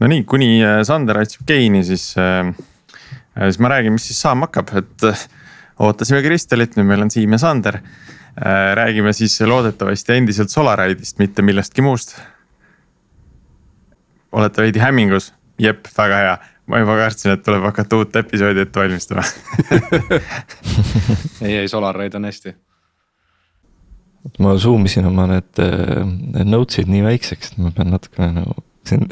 no nii, kuni äh, Sander otsib geini, siis äh,, siis ma räägin, mis siis saama hakkab, et äh, ootasime Kristelit, nüüd meil on Siim ja Sander äh,. räägime siis loodetavasti endiselt Solaride'ist, mitte millestki muust. olete veidi hämmingus? jep, väga hea, ma juba kartsin, et tuleb hakata uut episoodi ette valmistama ei, ei Solaride on hästi ma zoom isin oma need, need notes'id nii väikseks, et ma pean natukene nagu siin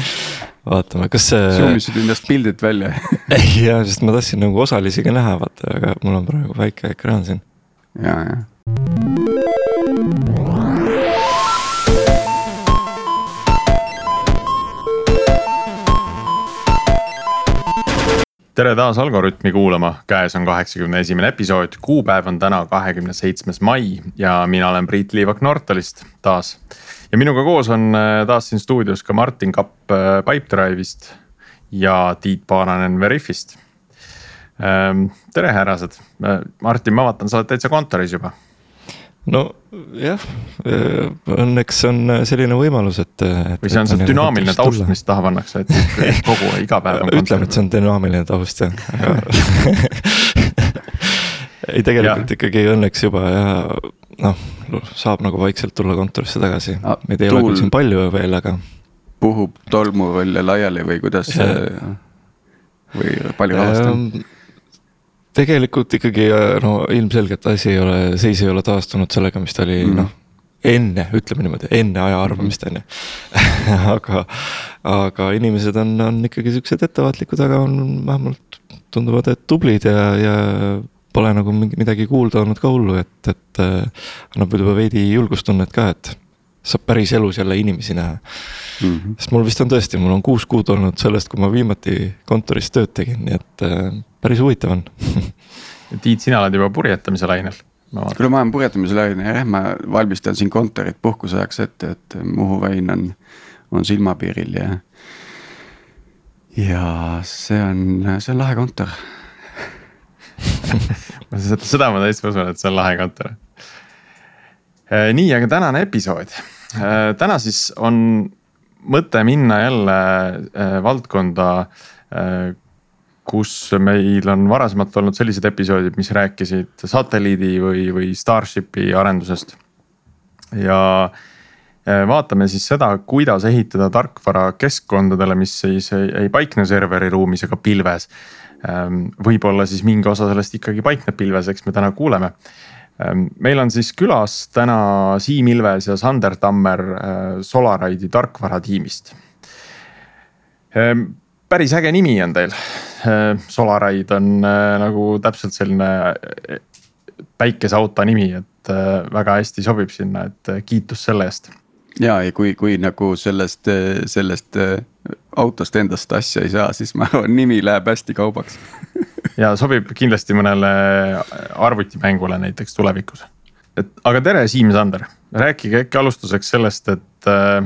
vaatama, kas see. Zoom isid endast pildilt välja ei jaa, sest ma tahtsin nagu osalisi ka näha, vaata, aga mul on praegu väike ekraan siin. ja, ja. tere taas Algorütmi kuulama, käes on kaheksakümne esimene episood, kuupäev on täna kahekümne seitsmes mai ja mina olen Priit Liivak Nortalist taas. Ja minuga koos on äh, taas siin stuudios ka Martin Kapp äh, Pipedrive'ist ja Tiit Paananen Veriffist. Ähm, tere, härrased, äh, Martin, ma vaatan, sa oled täitsa kontoris juba nojah, õnneks on selline võimalus, et, et. või see on see dünaamiline taust, mis taha pannakse, et kogu iga päev on. ütleme, et see on dünaamiline taust jah, aga ei, tegelikult ja. ikkagi õnneks juba ja noh, saab nagu vaikselt tulla kontorisse tagasi, meid ei ole küll siin palju veel, aga. puhub tolmu välja laiali või kuidas see või palju rahvast on? tegelikult ikkagi no ilmselgelt asi ei ole, seis ei ole taastunud sellega, mis ta oli mm. noh enne, ütleme niimoodi, enne aja arvamist on ju. aga, aga inimesed on, on ikkagi siuksed ettevaatlikud, aga on vähemalt tunduvad, et tublid ja, ja pole nagu midagi kuulda olnud ka hullu, et, et äh, annab juba veidi julgustunnet ka, et saab päris elus jälle inimesi näha mm. -hmm. sest mul vist on tõesti, mul on kuus kuud olnud sellest, kui ma viimati kontoris tööd tegin, nii et äh, päris huvitav on Tiit, sina oled juba purjetamise lainel. kuule, ma olen purjetamise lainel jah, ma valmistan siin kontorit puhkuse ajaks ette, et Muhu väin on, on silmapiiril ja. ja see on, see on lahe kontor seda ma täitsa usun, et see on lahe kontor. Äh, nii, aga tänane episood Äh, täna siis on mõte minna jälle äh, valdkonda, kus meil on varasemalt olnud sellised episoodid, mis rääkisid satelliidi või, või Starshipi arendusest. ja vaatame siis seda, kuidas ehitada tarkvara keskkondadele, mis siis ei, ei paikne serveri ruumis ega pilves. Ähm, võib-olla siis mingi osa sellest ikkagi paikneb pilves, eks me täna kuuleme Ehm, meil on siis külas täna Siim Ilves ja Sander Tammer äh, Solaride'i tarkvaratiimist. Ehm, päris äge nimi on teil. Ehm, Solaride on nagu täpselt selline päikeseauto nimi, et väga hästi sobib sinna, et kiitus selle eest. ja, ja kui, kui nagu sellest, sellest autost endast asja ei saa, siis ma arvan, nimi läheb hästi kaubaks ja sobib kindlasti mõnele arvutimängule näiteks tulevikus. et aga tere, Siim Sander, rääkige äkki alustuseks sellest, et äh,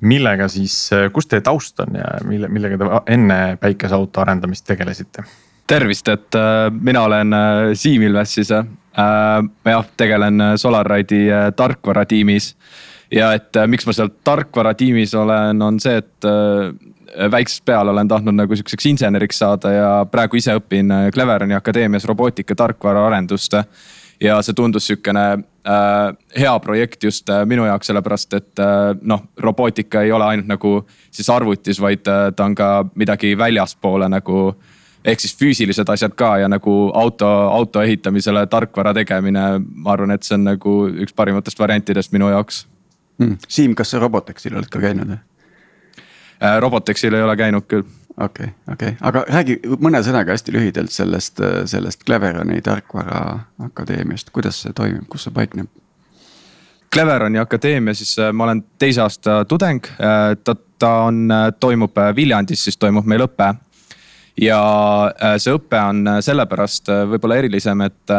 millega siis, äh, kus teie taust on ja mille, millega te enne päikeseauto arendamist tegelesite? tervist, et äh, mina olen Siim Ilves siis äh,. jah, tegelen SolarRide'i tarkvaratiimis. ja et miks ma seal tarkvaratiimis olen, on see, et väiksest peale olen tahtnud nagu sihukeseks inseneriks saada ja praegu ise õpin äh, Cleveroni akadeemias robootika tarkvaraarendust. ja see tundus sihukene äh, hea projekt just äh, minu jaoks, sellepärast et äh, noh, robootika ei ole ainult nagu siis arvutis, vaid äh, ta on ka midagi väljaspoole nagu ehk siis füüsilised asjad ka ja nagu auto, auto ehitamisele tarkvara tegemine, ma arvan, et see on nagu üks parimatest variantidest minu jaoks hmm.. Siim, kas sa Robotexil oled ka käinud? Äh, Robotexil ei ole käinud küll. okei okay,, okei okay., aga räägi mõne sõnaga hästi lühidalt sellest, sellest Cleveroni tarkvara akadeemiast, kuidas see toimib, kus see paikneb? Cleveroni akadeemia, siis äh, ma olen teise aasta tudeng, äh, ta, ta on, toimub Viljandis, siis toimub meil õpe. ja see õpe on sellepärast võib-olla erilisem, et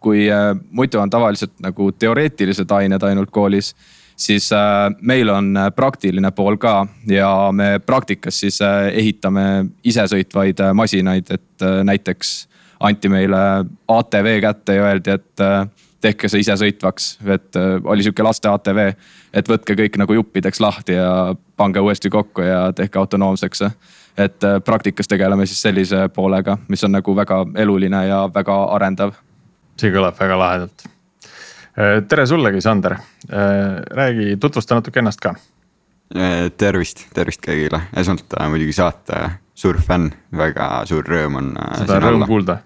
kui muidu on tavaliselt nagu teoreetilised ained ainult koolis siis äh, meil on äh, praktiline pool ka ja me praktikas siis äh, ehitame isesõitvaid masinaid, et näiteks anti meile ATV kätte ja öeldi, et tehke see isesõitvaks, et oli sihuke laste ATV. et võtke kõik nagu juppideks lahti ja pange uuesti kokku ja tehke autonoomseks. et praktikas tegeleme siis sellise poolega, mis on nagu väga eluline ja väga arendav. see kõlab väga lahedalt. Tere sullegi, Sander, räägi, tutvusta natuke ennast ka. Tervist, tervist kõigile, esmalt muidugi saate suur fänn, väga suur rõõm on. seda on rõõm kuulda.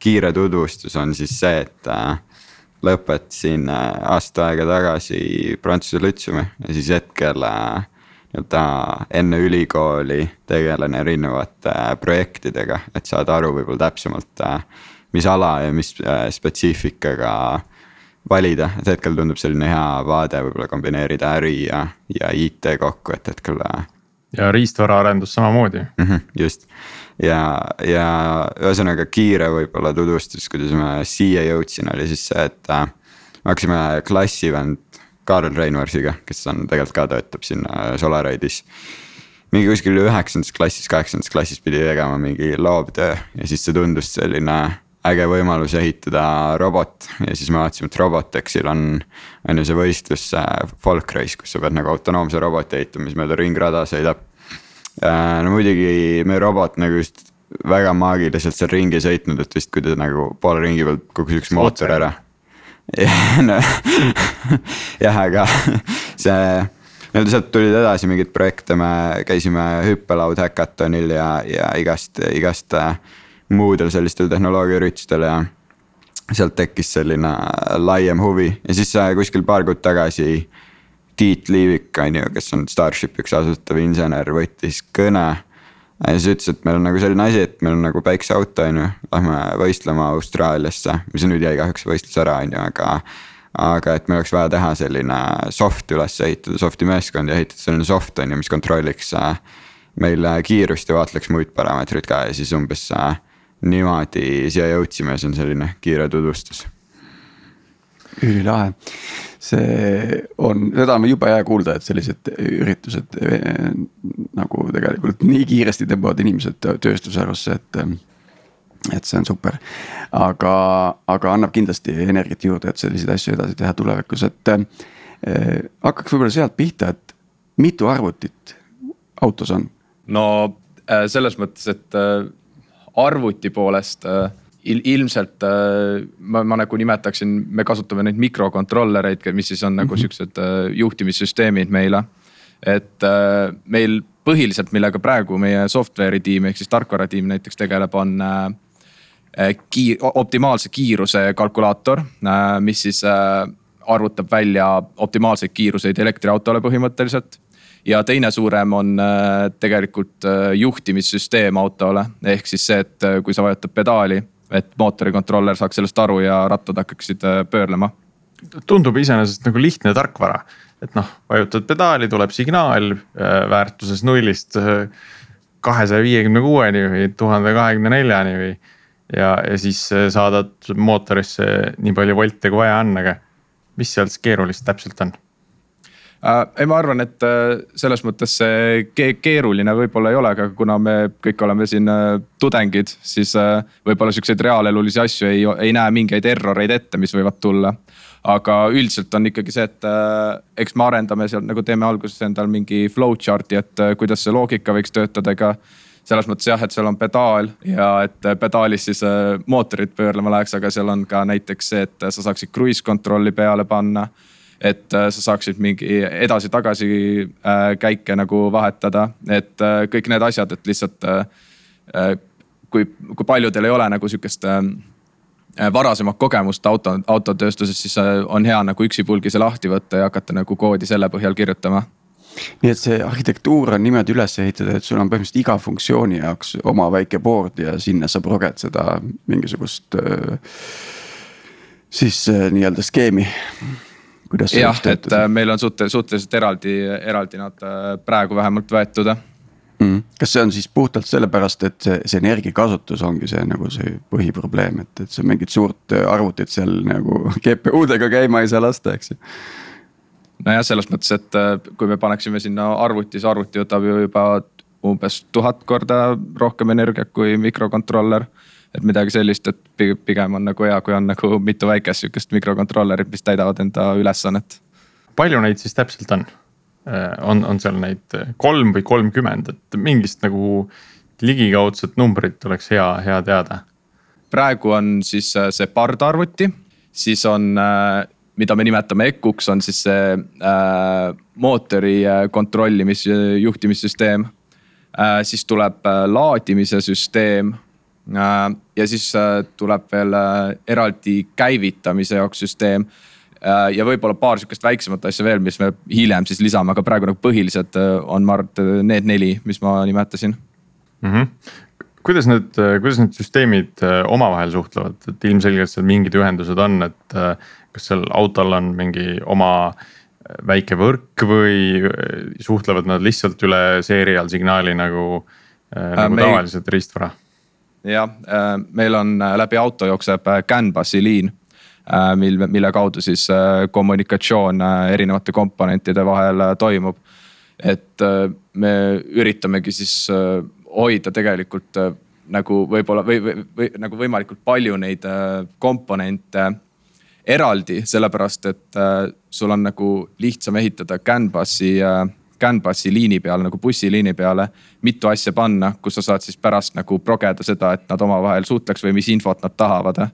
Kiire tutvustus on siis see, et lõpetasin aasta aega tagasi Prantsuse Lütseumi ja siis hetkel nii-öelda enne ülikooli tegelen erinevate projektidega, et saada aru võib-olla täpsemalt, mis ala ja mis spetsiifikaga valida, et hetkel tundub selline hea vaade võib-olla kombineerida äri ja, ja IT kokku, et hetkel. ja riistvaraarendus samamoodi mm. -hmm, just ja, ja ühesõnaga kiire võib-olla tutvustus, kuidas ma siia jõudsin, oli siis see, et äh, me hakkasime klassivend Kaarel Reinvarsiga, kes on tegelikult ka töötab siin Solaride'is. mingi kuskil üheksandas klassis, kaheksandas klassis pidi tegema mingi loovtöö ja siis see tundus selline äge võimalus ehitada robot. Ja siis me vaatasime, et Robotexil on, on ju see võistlus Folk Race, kus sa pead nagu autonoomse roboti ehitama, mis mööda ringrada sõidab. Äh, no muidugi meie robot nagu just väga maagiliselt seal ringi sõitnud, et vist kui ta nagu poole ringi pealt kukkus üks mootor ära. Jah, aga see nii-öelda sealt tulid edasi mingeid projekte, me käisime hüppelaud häkatonil ja, ja igast, igast äh, muudel sellistel tehnoloogiaüritustel ja. sealt tekkis selline laiem huvi ja siis äh, kuskil paar kuud tagasi Tiit Liivik on ju, kes on Starshipi üks asutav insener, võttis kõne. ja siis ütles, et meil on nagu selline asi, et meil on nagu päikseauto on ju, lähme võistlema Austraaliasse, mis nüüd jäi kahjuks võistlus ära, on ju, aga. aga et meil oleks vaja teha selline soft üles ehitada, soft'i meeskond ja ehitada selline soft on ju, mis kontrolliks äh, meil kiirust ja vaatleks muid parameetreid ka ja siis umbes äh, niimoodi siia jõudsime, see on selline kiire tutvustus ülilahe. see on, seda on jube hea kuulda, et sellised üritused eh, nagu tegelikult nii kiiresti tõmbavad inimesed tööstusharusse, et et see on super, aga, aga annab kindlasti energiat juurde, et selliseid asju edasi teha tulevikus, et äh, hakkaks võib-olla sealt pihta, et mitu arvutit autos on? no selles mõttes, et arvuti poolest äh, il, ilmselt äh, ma, ma nagu nimetaksin, me kasutame neid mikrokontrollereid, mis siis on nagu mm -hmm. siuksed äh, juhtimissüsteemid meile. et meil põhiliselt, millega praegu meie software'i tiim ehk siis tarkvaratiim näiteks tegeleb, on kiir-, optimaalse kiiruse kalkulaator, mis siis arvutab välja optimaalseid kiiruseid elektriautole põhimõtteliselt ja teine suurem on tegelikult juhtimissüsteem autole, ehk siis see, et kui sa vajutad pedaali et mootorikontroller saaks sellest aru ja rattad hakkaksid äh, pöörlema. tundub iseenesest nagu lihtne tarkvara, et noh, vajutad pedaali, tuleb signaal äh, väärtuses nullist äh, kahesaja viiekümne kuueni või tuhande kahekümne neljani või. ja, ja siis saadad mootorisse nii palju volte, kui vaja on, aga mis seal siis keerulist täpselt on? Äh,. ei, ma arvan, et äh, selles mõttes see keeruline võib-olla ei ole, aga kuna me kõik oleme siin äh, tudengid, siis võib-olla siukseid reaalelulisi asju ei, ei näe mingeid erroreid ette, mis võivad tulla aga üldiselt on ikkagi see, et eks me arendame seal nagu teeme alguses endal mingi flowchart'i, et äh, kuidas see loogika võiks töötada, ega. selles mõttes jah, et seal on pedaal ja et pedaalis siis mootorid pöörlema läheks, aga seal on ka näiteks see, et sa saaksid cruise control'i peale panna et äh, sa saaksid mingi edasi-tagasi äh, käike nagu vahetada, et äh, kõik need asjad, et lihtsalt kui, kui paljudel ei ole nagu sihukest varasemat kogemust auto, autotööstuses, siis on hea nagu üksipulgi see lahti võtta ja hakata nagu koodi selle põhjal kirjutama. Nii et see arhitektuur on niimoodi üles ehitatud, et sul on põhimõtteliselt iga funktsiooni jaoks oma väike board ja sinna sa proged seda mingisugust siis nii-öelda skeemi jah, et äh, meil on suhte, suhteliselt eraldi, eraldi nad äh, praegu vähemalt võetud mm.. kas see on siis puhtalt sellepärast, et see, see energiakasutus ongi see nagu see põhiprobleem, et, et sa mingit suurt äh, arvutit seal nagu GPU-dega käima ei saa lasta, eks ju? Nojah, selles mõttes, et kui me paneksime sinna arvuti, siis arvuti võtab ju juba umbes tuhat korda rohkem energiat kui mikrokontroller et midagi sellist, et pi- pigem on nagu hea, kui on nagu mitu väikest sihukest mikrokontrollerit, mis täidavad enda ülesannet. palju neid siis täpselt on? on, on seal neid kolm või kolmkümmend, et mingist nagu ligikaudset numbrit oleks hea, hea teada. praegu on siis äh, see pardarvuti, siis on, äh, mida me nimetame EKU-ks, on siis see äh, mootori äh, kontrollimis, juhtimissüsteem äh,. siis tuleb äh, laadimise süsteem äh,. Ja siis äh, tuleb veel äh, eraldi käivitamise jaoks süsteem äh, ja võib-olla paar sihukest väiksemat asja veel, mis me hiljem siis lisame, aga praegu nagu põhilised on, ma arvan, et need neli, mis ma nimetasin mm. -hmm. kuidas need, kuidas need süsteemid äh, omavahel suhtlevad, et ilmselgelt seal mingid ühendused on, et äh, kas seal autol on mingi oma äh, väike võrk või suhtlevad nad lihtsalt üle serial signaali nagu äh,, nagu meil... tavaliselt riistvara? Jah, meil on läbi auto jookseb CAN-bus'i liin mil, mille kaudu siis kommunikatsioon erinevate komponentide vahel toimub. et me üritamegi siis hoida tegelikult äh, nagu võib-olla või, või, või nagu võimalikult palju neid äh, komponente eraldi, sellepärast et äh, sul on nagu lihtsam ehitada Canvas'i Canvas'i liini peale nagu bussiliini peale mitu asja panna, kus sa saad siis pärast nagu progeda seda, et nad omavahel suhtleks või mis infot nad tahavad.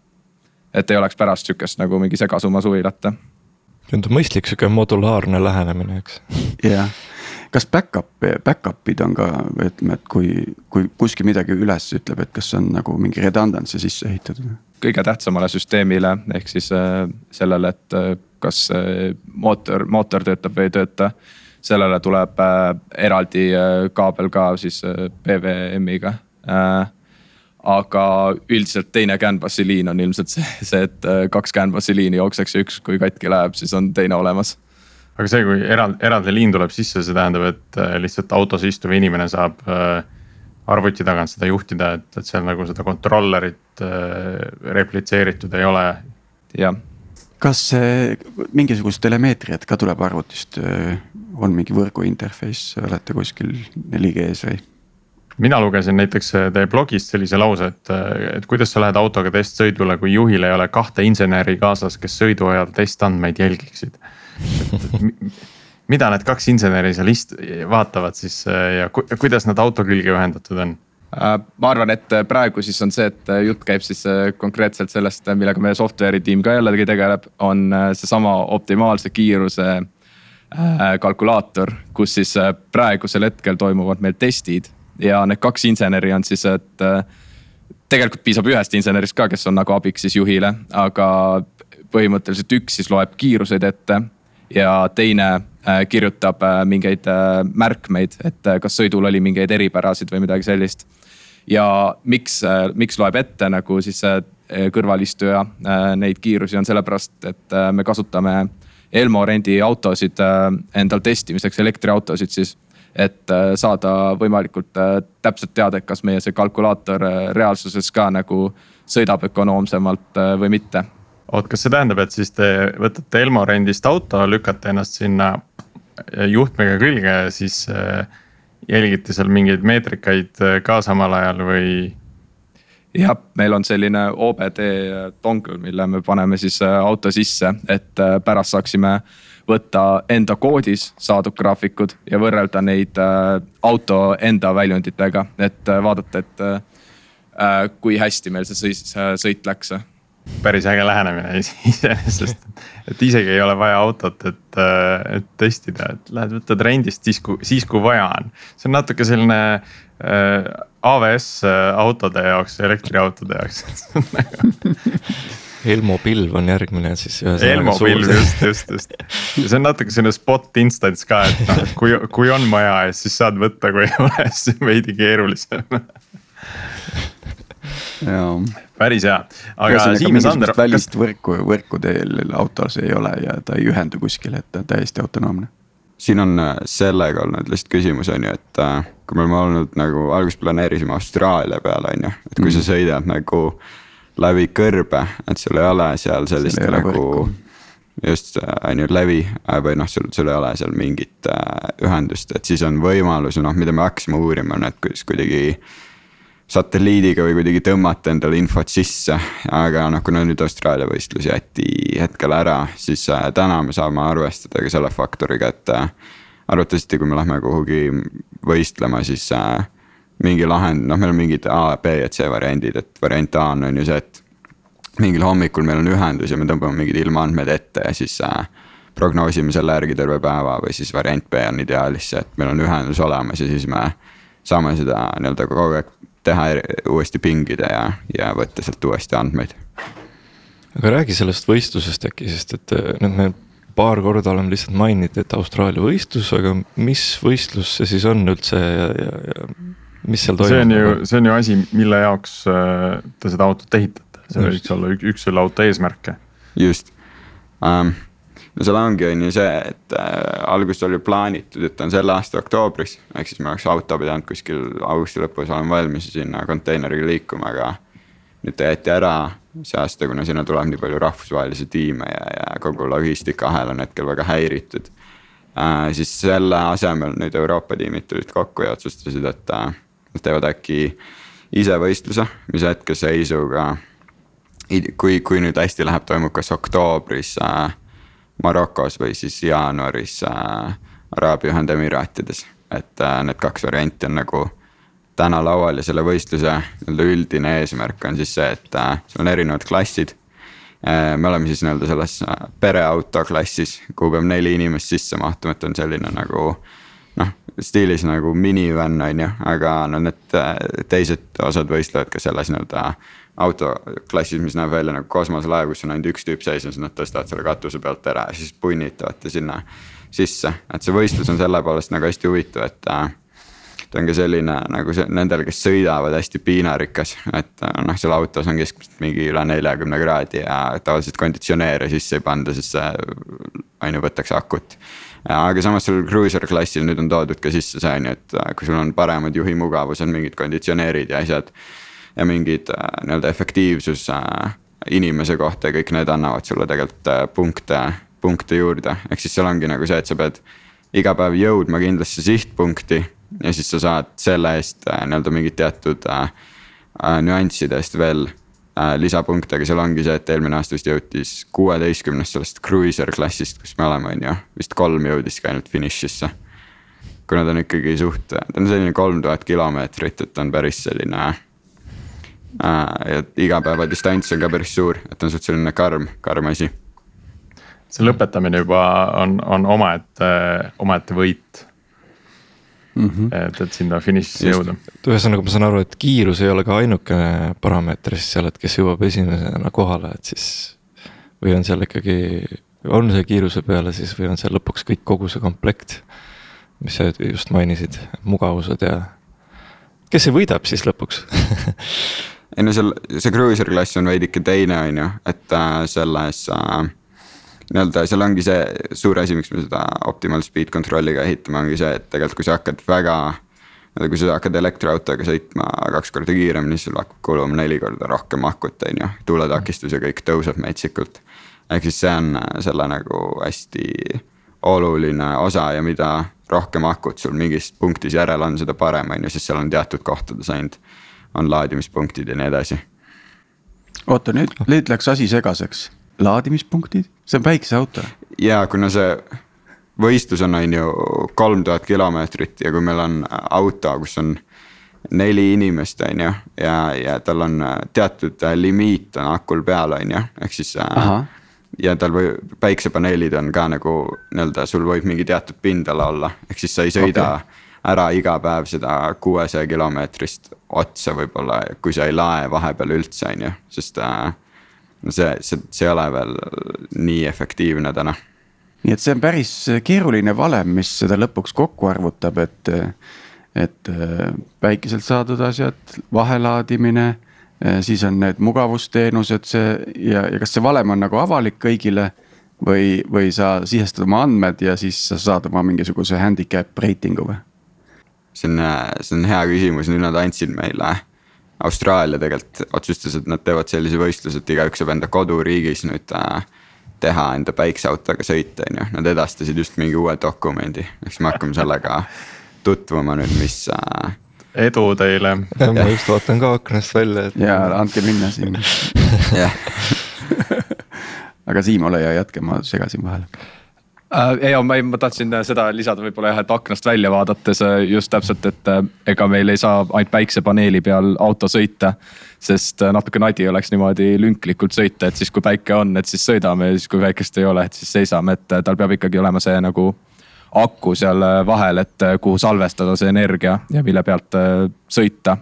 et ei oleks pärast sihukest nagu mingi segasumma suvilat. tundub mõistlik sihuke modulaarne lähenemine, eks. jah, kas back-up, back-up'id on ka, ütleme, et kui, kui kuskil midagi üles ütleb, et kas on nagu mingi redundancy sisse ehitatud? kõige tähtsamale süsteemile ehk siis äh, sellele, et äh, kas äh, mootor, mootor töötab või ei tööta. Sellele tuleb eraldi kaabel ka siis PWM-iga aga üldiselt teine Canvas'i liin on ilmselt see, see, et kaks Canvas'i liini jookseks ja üks, kui katki läheb, siis on teine olemas aga see, kui eraldi, eraldi liin tuleb sisse, see tähendab, et äh, lihtsalt autos istuv inimene saab äh, arvuti tagant seda juhtida, et, et seal nagu seda controller'it äh, replitseeritud ei ole. jah. Kas mingisugust telemeetriat ka tuleb arvutist, on mingi võrgu interface, olete kuskil 4G-s või? mina lugesin näiteks teie blogist sellise lause, et, et kuidas sa lähed autoga testsõidule, kui juhil ei ole kahte inseneri kaasas, kes sõidu ajal testandmeid jälgiksid mida need kaks inseneri seal ist-, vaatavad siis ja ku, kuidas nad auto külge ühendatud on? Äh, ma arvan, et praegu siis on see, et jutt käib siis äh, konkreetselt sellest, millega meie software'i tiim ka jällegi tegeleb, on äh, seesama optimaalse kiiruse kalkulaator, kus siis praegusel hetkel toimuvad meil testid ja need kaks inseneri on siis, et tegelikult piisab ühest insenerist ka, kes on nagu abiks siis juhile, aga põhimõtteliselt üks siis loeb kiiruseid ette ja teine äh, kirjutab äh, mingeid äh, märkmeid, et kas sõidul oli mingeid eripärasid või midagi sellist. Ja miks, miks loeb ette nagu siis kõrvalistuja neid kiirusi on sellepärast, et me kasutame Elmo rendiautosid endal testimiseks, elektriautosid siis et saada võimalikult täpselt teada, et kas meie see kalkulaator reaalsuses ka nagu sõidab ökonoomsemalt või mitte. Oot, kas see tähendab, et siis te võtate Elmo rendist auto, lükkate ennast sinna juhtmega külge siis äh, jälgite seal mingeid meetrikaid äh, ka samal ajal või? jah, meil on selline OBD dongle, mille me paneme siis äh, auto sisse, et pärast saaksime võtta enda koodis saadud graafikud ja võrrelda neid auto enda väljunditega, et vaadata, et kui hästi meil see sõit läks päris äge lähenemine iseenesest, et isegi ei ole vaja autot, et, äh, et testida, et lähed võtad rendist siis, kui, siis kui vaja on. see on natuke selline äh, AWS äh, autode jaoks, elektriautode jaoks Elmo pilv on järgmine siis. Elmo pilv just, just, just ja see on natuke selline spot instance ka, et noh, et kui, kui on vaja ja siis saad võtta, kui ei ole, siis on veidi keerulisem päris hea, aga Siim ja Sander. välist võrku, võrku teil autos ei ole ja ta ei ühendu kuskile, et ta on täiesti autonoomne. siin on äh, sellega olnud lihtsalt küsimus on ju, et äh, kui me oleme olnud nagu alguses planeerisime Austraalia peale on ju, et kui mm. sa sõidad nagu läbi kõrbe, et sul ei ole seal sellist seal nagu just äh, on ju läbi või noh, sul, sul ei ole seal mingit äh, ühendust, et siis on võimalus, noh, mida me hakkasime uurima, on, et kuidas kuidagi satelliidiga või kuidagi tõmmata endale infot sisse. aga noh, kuna nüüd Austraalia võistlus jäeti hetkel ära, siis äh, täna me saame arvestada ka selle faktoriga, et äh, arvatavasti, kui me lähme kuhugi võistlema, siis äh, mingi lahend, noh, meil on mingid A, B ja C variandid, et variant A on, on ju see, et mingil hommikul meil on ühendus ja me tõmbame mingid ilmaandmed ette ja siis prognoosime selle järgi terve päeva või siis variant B on ideaalis see, et meil on ühendus olemas ja siis me saame seda nii-öelda kogu aeg teha uuesti pingida ja, ja võtta sealt uuesti andmeid. aga räägi sellest võistlusest äkki, sest et nüüd me paar korda oleme lihtsalt maininud, et Austraalia võistlus, aga mis võistlus see siis on üldse ja, ja, ja mis seal toimub? see on ju, see on ju asi, mille jaoks äh, te seda autot ehitate, see võiks olla üks, üks selle auto eesmärke. just um,, no seal ongi, on ju see, et äh, alguses oli plaanitud, et on selle aasta oktoobris, ehk siis me oleks auto pidanud kuskil augusti lõpus olema valmis sinna konteineriga liikuma, aga nüüd ta jäeti ära see aasta, kuna sinna tuleb nii palju rahvusvahelisi tiime ja, ja kogu logistikaahel on hetkel väga häiritud äh,. siis selle asemel nüüd Euroopa tiimid tulid kokku ja otsustasid, et äh, nad teevad äkki ise võistluse, mis hetkeseisuga. kui, kui nüüd hästi läheb, toimub kas oktoobris äh, Marokos või siis jaanuaris äh, Araabia Ühendemiraatides. et äh, need kaks varianti on nagu täna laual ja selle võistluse nii-öelda üldine eesmärk on siis see, et äh, seal on erinevad klassid äh,. me oleme siis nii-öelda selles äh, pereauto klassis, kuhu peab neli inimest sisse mahtuma, et on selline nagu noh, stiilis nagu minivan on ju, aga no need äh, teised osad võistlevad ka selles nii-öelda autoklassis, mis näeb välja nagu kosmoselaev, kus on ainult üks tüüp sees ja siis nad tõstavad selle katuse pealt ära ja siis punnitavad ta sinna sisse. et see võistlus on selle poolest nagu hästi huvitav, et äh, ta on ka selline nagu see nendel, kes sõidavad hästi piinarikas, et äh, noh, seal autos on keskmiselt mingi üle neljakümne kraadi ja tavaliselt konditsioneeri sisse ei panda, sest see on ju võtaks akut aga samas sellel cruiser klassil nüüd on toodud ka sisse see on ju, et äh, kui sul on paremad juhimugavused, mingid konditsioneerid ja asjad ja mingid äh, nii-öelda efektiivsus äh, inimese kohta ja kõik need annavad sulle tegelikult äh, punkte, punkte juurde, ehk siis seal ongi nagu see, et sa pead iga päev jõudma kindlasse sihtpunkti ja siis sa saad selle eest nii-öelda mingid teatud äh, nüanssidest veel äh, lisapunkte, aga seal ongi see, et eelmine aasta vist jõutis kuueteistkümnest sellest cruiser klassist, kus me oleme, on ju, vist kolm jõudiski ainult finišisse. kuna ta on ikkagi suht, ta on selline kolm tuhat kilomeetrit, et ta on päris selline ja igapäevadistants on ka päris suur, et on suht selline karm, karm asi. see lõpetamine juba on, on omaette, omaette võit mm. -hmm. et, et sinna finišisse jõuda. ühesõnaga, ma saan aru, et kiirus ei ole ka ainukene parameeter siis seal, et kes jõuab esimesena kohale, et siis. või on seal ikkagi, on see kiiruse peale siis või on seal lõpuks kõik, kogu see komplekt. mis sa just mainisid, mugavused ja kes see võidab siis lõpuks ei no seal see cruiser klass on veidike teine, on ju, et äh, selles äh, nii-öelda seal ongi see suur asi, miks me seda optimal speed control'iga ehitame, ongi see, et tegelikult kui sa hakkad väga. kui sa hakkad elektriautoga sõitma kaks korda kiiremini, siis sul hakkab kuluma neli korda rohkem akut, on ju, tuletakistus ja kõik tõuseb metsikult. ehk siis see on äh, selle nagu hästi oluline osa ja mida rohkem akut sul mingis punktis järel on, seda parem, on ju, sest seal on teatud kohtades ainult on laadimispunktid ja nii edasi. oota nüüd, nüüd läks asi segaseks, laadimispunktid, see on päikeseauto. ja kuna see võistlus on, on ju kolm tuhat kilomeetrit ja kui meil on auto, kus on neli inimest, on ju, ja, ja tal on teatud limiit on akul peal, on ju, ehk siis. Aha. ja tal või päiksepaneelid on ka nagu nii-öelda, sul võib mingi teatud pindala olla, ehk siis sa ei sõida okay ära iga päev seda kuuesaja kilomeetrist otsa võib-olla, kui sa ei lae vahepeal üldse, on ju, sest äh,. see, see, see ei ole veel nii efektiivne täna. nii et see on päris keeruline valem, mis seda lõpuks kokku arvutab, et, et äh, päikeselt saadud asjad, vahelaadimine äh, siis on need mugavusteenused, see ja, ja kas see valem on nagu avalik kõigile või, või sa sisestad oma andmed ja siis sa saad oma mingisuguse handicap reitingu või? See on, see on hea küsimus, nüüd nad andsid meile. Austraalia tegelikult otsustas, et nad teevad sellise võistluse, et igaüks saab enda koduriigis nüüd äh, teha enda päikseautoga sõita, on ju, nad edastasid just mingi uue dokumendi, eks me hakkame sellega tutvuma nüüd, mis äh,. edu teile. ma just vaatan ka aknast välja, et ja andke minna siin. jah, aga Siim, ole hea, jätka, ma segasin vahele. äh,. ja ma, ma tahtsin äh, seda lisada võib-olla jah, et aknast välja vaadates äh, just täpselt, et ega meil ei saa ainult päiksepaneeli peal auto sõita. sest natuke nadi oleks niimoodi lünklikult sõita, et siis kui päike on, et siis sõidame ja siis kui päikest ei ole, et siis seisame, et tal peab ikkagi olema see nagu aku seal vahel, et kuhu salvestada see energia ja mille pealt sõita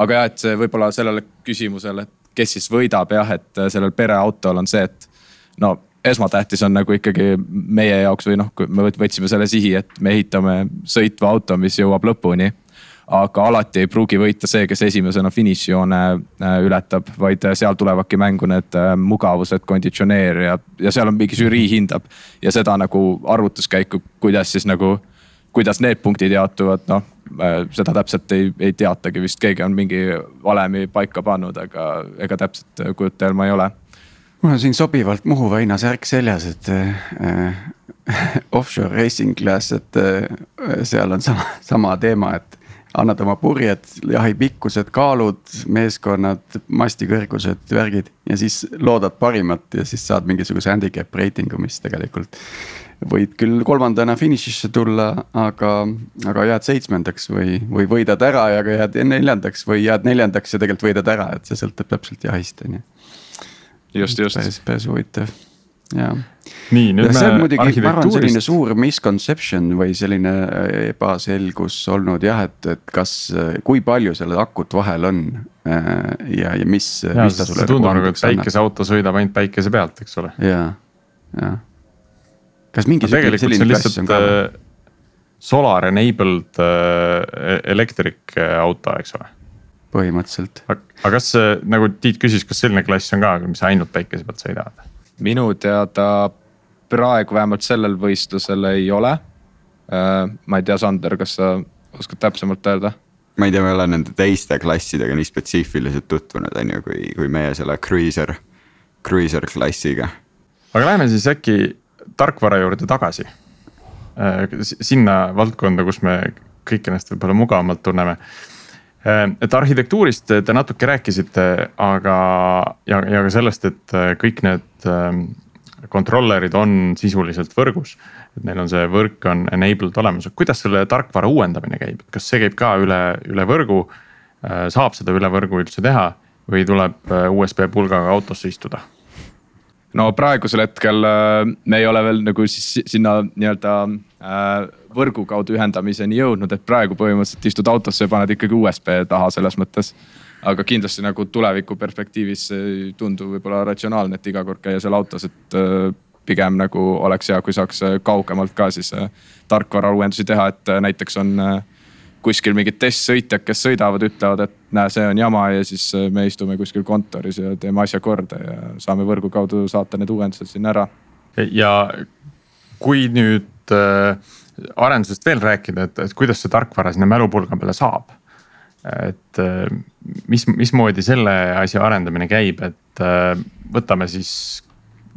aga jah, et see võib-olla sellele küsimusele, et kes siis võidab jah, et sellel pereautol on see, et no esmatähtis on nagu ikkagi meie jaoks või noh, me võt- võtsime selle sihi, et me ehitame sõitva auto, mis jõuab lõpuni. aga alati ei pruugi võita see, kes esimesena finišijoone äh, ületab, vaid äh, seal tulevadki mängu need äh, mugavused, konditsioneer ja, ja seal on mingi žürii hindab ja seda nagu arvutuskäiku, kuidas siis nagu kuidas need punktid jaotuvad, noh seda täpselt ei, ei teatagi vist, keegi on mingi valemi paika pannud, aga ega täpselt äh, kujutelma ei ole. Mul on siin sobivalt Muhu väina särk seljas, et äh, offshore racing class, et äh, seal on sama, sama teema, et annad oma purjed, jahi pikkused, kaalud, meeskonnad, masti kõrgused, värgid ja siis loodad parimat ja siis saad mingisuguse handicap reitingu, mis tegelikult võid küll kolmandana finišisse tulla, aga, aga jääd seitsmendaks või, või võidad ära ja ka jääd neljandaks või jääd neljandaks ja tegelikult võidad ära, et see sõltub täpselt jahist, on ju. just, just. päris, päris huvitav, jaa. nii, nüüd see on me muidugi, ma arvan, selline suur misconception või selline äh, ebaselgus olnud jah, et, et kas, kui palju sellel akut vahel on äh, ja, ja mis. see tundub nagu, et päikeseauto sõidab ainult päikese pealt, eks ole. ja, ja. kas mingi aga tegelikult see selline on klass on ka? äh, solar enabled äh, electric äh, auto, eks ole. põhimõtteliselt, aga kas äh, nagu Tiit küsis, kas selline klass on ka, mis ainult päikese pealt sõidavad? minu teada praegu vähemalt sellel võistlusel ei ole. ma ei tea, Sander, kas sa oskad täpsemalt öelda? ma ei tea, ma ei ole nende teiste klassidega nii spetsiifiliselt tutvunud, on ju, kui, kui meie selle cruiser, cruiser klassiga. aga läheme siis äkki tarkvara juurde tagasi. sinna valdkonda, kus me kõik ennast võib-olla mugavamalt tunneme. Et arhitektuurist te natuke rääkisite, aga, ja, ja ka sellest, et kõik need controller'id on sisuliselt võrgus. et neil on see võrk on enabled olemas, kuidas selle tarkvara uuendamine käib, kas see käib ka üle, üle võrgu? saab seda üle võrgu üldse teha või tuleb äh, USB pulgaga autosse istuda? no praegusel hetkel äh, me ei ole veel nagu siis si- sinna nii-öelda äh, võrgu kaudu ühendamiseni jõudnud, et praegu põhimõtteliselt istud autosse ja paned ikkagi USB taha selles mõttes. aga kindlasti nagu tuleviku perspektiivis ei tundu võib-olla ratsionaalne, et iga kord käia seal autos, et äh, pigem nagu oleks hea, kui saaks äh, kaugemalt ka siis äh, tarkvara uuendusi teha, et äh, näiteks on äh, kuskil mingid testsõitjad, kes sõidavad, ütlevad, et näe, see on jama ja siis äh, me istume kuskil kontoris ja teeme asja korda ja saame võrgu kaudu saata need uuendused sinna ära. ja kui nüüd äh, arendusest veel rääkida, et, et kuidas see tarkvara sinna mälupulga peale saab. et äh, mis, mismoodi selle asja arendamine käib, et äh, võtame siis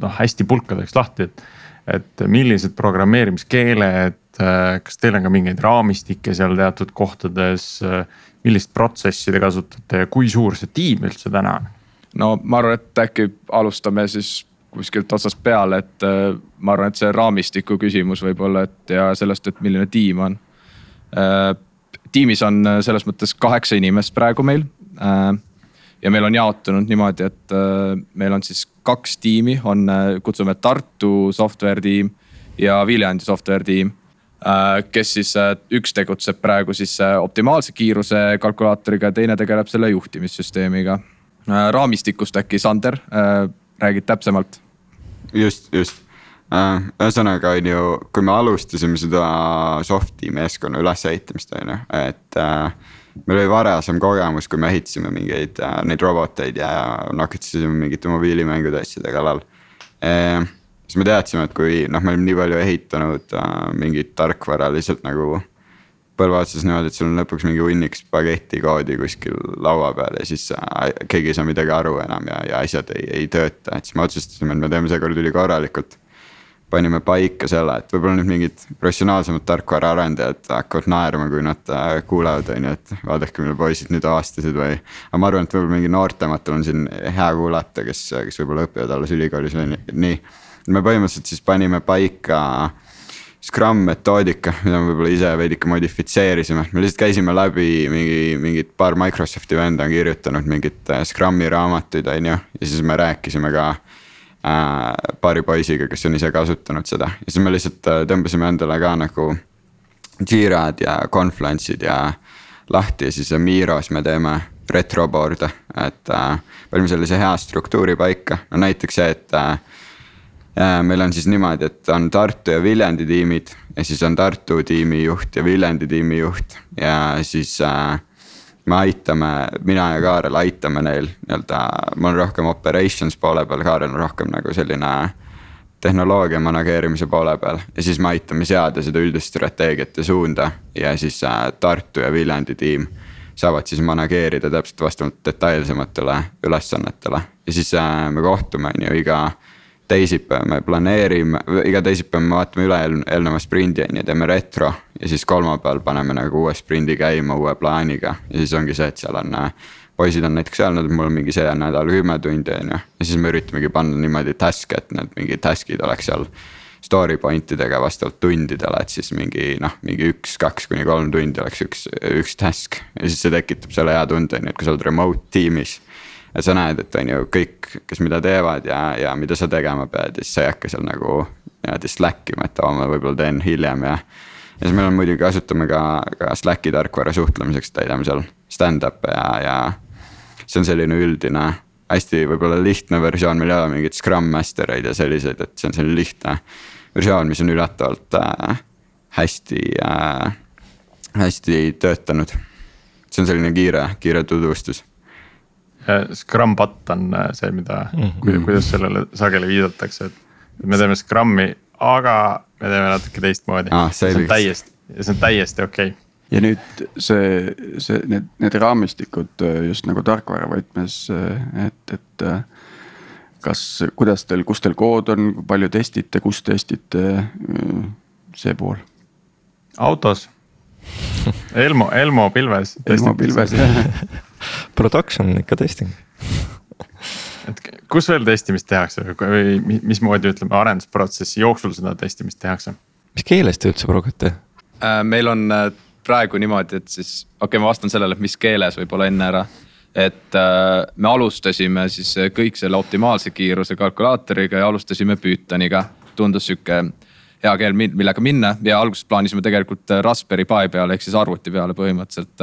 noh, hästi pulkadeks lahti, et. et millised programmeerimiskeeled, kas teil on ka mingeid raamistikke seal teatud kohtades, millist protsessi te kasutate ja kui suur see tiim üldse täna on? no ma arvan, et äkki alustame siis kuskilt otsast peale, et äh, ma arvan, et see raamistiku küsimus võib-olla, et ja sellest, et milline tiim on. tiimis on äh, selles mõttes kaheksa inimest praegu meil. ja meil on jaotunud niimoodi, et äh, meil on siis kaks tiimi, on, kutsume Tartu software tiim ja Viljandi software tiim kes siis, üks tegutseb praegu siis äh, optimaalse kiiruse kalkulaatoriga ja teine tegeleb selle juhtimissüsteemiga. raamistikust äkki Sander äh, räägid täpsemalt just, just. ühesõnaga on ju, kui me alustasime seda soft'i meeskonna ülesehitamist on ju, et äh, meil oli varasem kogemus, kui me ehitasime mingeid äh, neid roboteid ja nokitasime mingite mobiilimängude asjade kallal e,. siis me teadsime, et kui noh, me oleme nii palju ehitanud äh, mingit tarkvara lihtsalt nagu põlve otsas niimoodi, et sul on lõpuks mingi hunnik spagetti koodi kuskil laua peal ja siis keegi ei saa midagi aru enam ja, ja asjad ei, ei tööta, et siis me otsustasime, et me teeme seekord ülikorralikult. panime paika selle, et võib-olla nüüd mingid professionaalsemad tarkvaraarendajad hakkavad naerma, kui nad äh, kuulevad, on ju, et vaadake, mille poisid nüüd avastasid või. aga ma arvan, et võib-olla mingi noortematel on siin hea kuulata, kes, kes võib-olla õpivad alles ülikoolis või nii. me põhimõtteliselt siis panime paika Scrum metoodika, mida me võib-olla ise veidike modifitseerisime, me lihtsalt käisime läbi mingi, mingid paar Microsofti venda on kirjutanud mingeid äh, Scrumi raamatuid, on ju, ja siis me rääkisime ka äh, paari poisiga, kes on ise kasutanud seda ja siis me lihtsalt äh, tõmbasime endale ka nagu. Jirad ja Confluence'id ja lahti ja siis Miros me teeme retroboard'e, et äh, panime sellise hea struktuuri paika, no näiteks see, et äh, äh,. Meil on siis niimoodi, et on Tartu ja Viljandi tiimid ja siis on Tartu tiimi juht ja Viljandi tiimi juht. Ja siis äh, me aitame, mina ja Kaarel aitame neil nii-öelda, ma olen rohkem operations poole peal, Kaarel on rohkem nagu selline tehnoloogia manageerimise poole peal. Ja siis me aitame seada seda üldist strateegiat ja suunda ja siis äh, Tartu ja Viljandi tiim saavad siis manageerida täpselt vastavalt detailsematele ülesannetele. Ja siis äh, me kohtume on ju iga teisipäev me planeerime, iga teisipäev me vaatame üle eelneva sprindi on ju, teeme retro. ja siis kolmapäeval paneme nagu uue sprindi käima uue plaaniga ja siis ongi see, et seal on. poisid on näiteks öelnud, et mul on mingi see nädal kümme tundi on ju, ja siis me üritamegi panna niimoodi task'e, et need mingid task'id oleks seal. Story point idega vastavalt tundidele, et siis mingi noh, mingi üks, kaks kuni kolm tundi oleks üks, üks task ja siis see tekitab selle hea tunde, on ju, et kui sa oled remote tiimis et sa näed, et on ju kõik, kes mida teevad ja, ja mida sa tegema pead ja siis sa ei hakka seal nagu niimoodi slack ima, et oo, ma võib-olla teen hiljem ja. ja siis meil on muidugi, kasutame ka, ka Slacki tarkvara suhtlemiseks, täidame seal stand-up'e ja, ja. see on selline üldine, hästi võib-olla lihtne versioon, meil ei ole mingeid Scrum Master eid ja selliseid, et see on selline lihtne versioon, mis on üllatavalt äh, hästi äh,, hästi töötanud. see on selline kiire, kiire tutvustus Scrum bot on äh, see, mida mm, -hmm. kuidas sellele sageli viidatakse, et me teeme Scrum'i, aga me teeme natuke teistmoodi ah,. see on täiesti, see on täiesti okei okay. ja nüüd see, see, need, need raamistikud äh, just nagu tarkvara võtmes, äh, et, et. kas, kuidas teil, kus teil kood on, palju testite, kus testite, see pool? autos Elmo, Elmo pilves. Elmo pilves jah Production ikka testing et kus veel testimist tehakse või mismoodi ütleme arendusprotsessi jooksul seda testimist tehakse? mis keeles te üldse progate? Äh, meil on äh, praegu niimoodi, et siis okei okay,, ma vastan sellele, et mis keeles võib-olla enne ära. et äh, me alustasime siis kõik selle optimaalse kiiruse kalkulaatoriga ja alustasime Pythoniga, tundus sihuke hea keel, millega minna ja alguses plaanisime tegelikult Raspberry Pi peale ehk siis arvuti peale põhimõtteliselt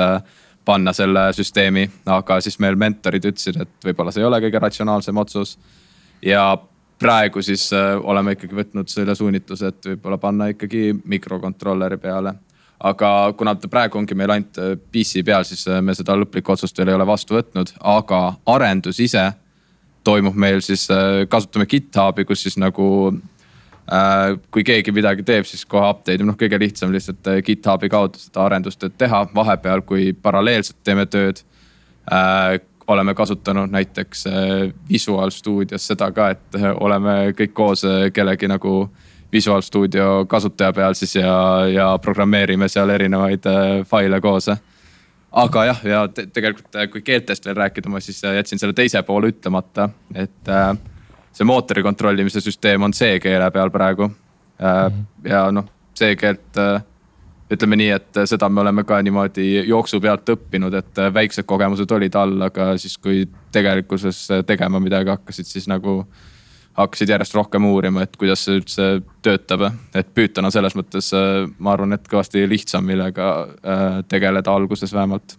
panna selle süsteemi, aga siis meil mentorid ütlesid, et võib-olla see ei ole kõige ratsionaalsem otsus. ja praegu siis äh, oleme ikkagi võtnud selle suunitluse, et võib-olla panna ikkagi mikrokontrolleri peale. aga kuna ta praegu ongi meil ainult äh, PC peal, siis äh, me seda lõplikku otsust veel ei ole vastu võtnud, aga arendus ise toimub meil siis, kasutame GitHubi, kus siis nagu kui keegi midagi teeb, siis kohe update ib, noh kõige lihtsam lihtsalt äh, GitHubi kaudu seda arendustööd teha, vahepeal, kui paralleelselt teeme tööd äh,. oleme kasutanud näiteks äh, Visual Studios seda ka, et oleme kõik koos kellegi nagu Visual Studio kasutaja peal siis ja, ja programmeerime seal erinevaid äh, faile koos aga jah, ja te tegelikult, kui keeltest veel rääkida, ma siis jätsin selle teise poole ütlemata, et äh, see mootori kontrollimise süsteem on C-keele peal praegu mm. -hmm. ja noh, C-keelt äh, ütleme nii, et seda me oleme ka niimoodi jooksu pealt õppinud, et äh, väiksed kogemused olid all, aga siis, kui tegelikkuses tegema midagi hakkasid, siis nagu hakkasid järjest rohkem uurima, et kuidas see üldse töötab, et Python on selles mõttes, ma arvan, et kõvasti lihtsam, millega tegeleda alguses vähemalt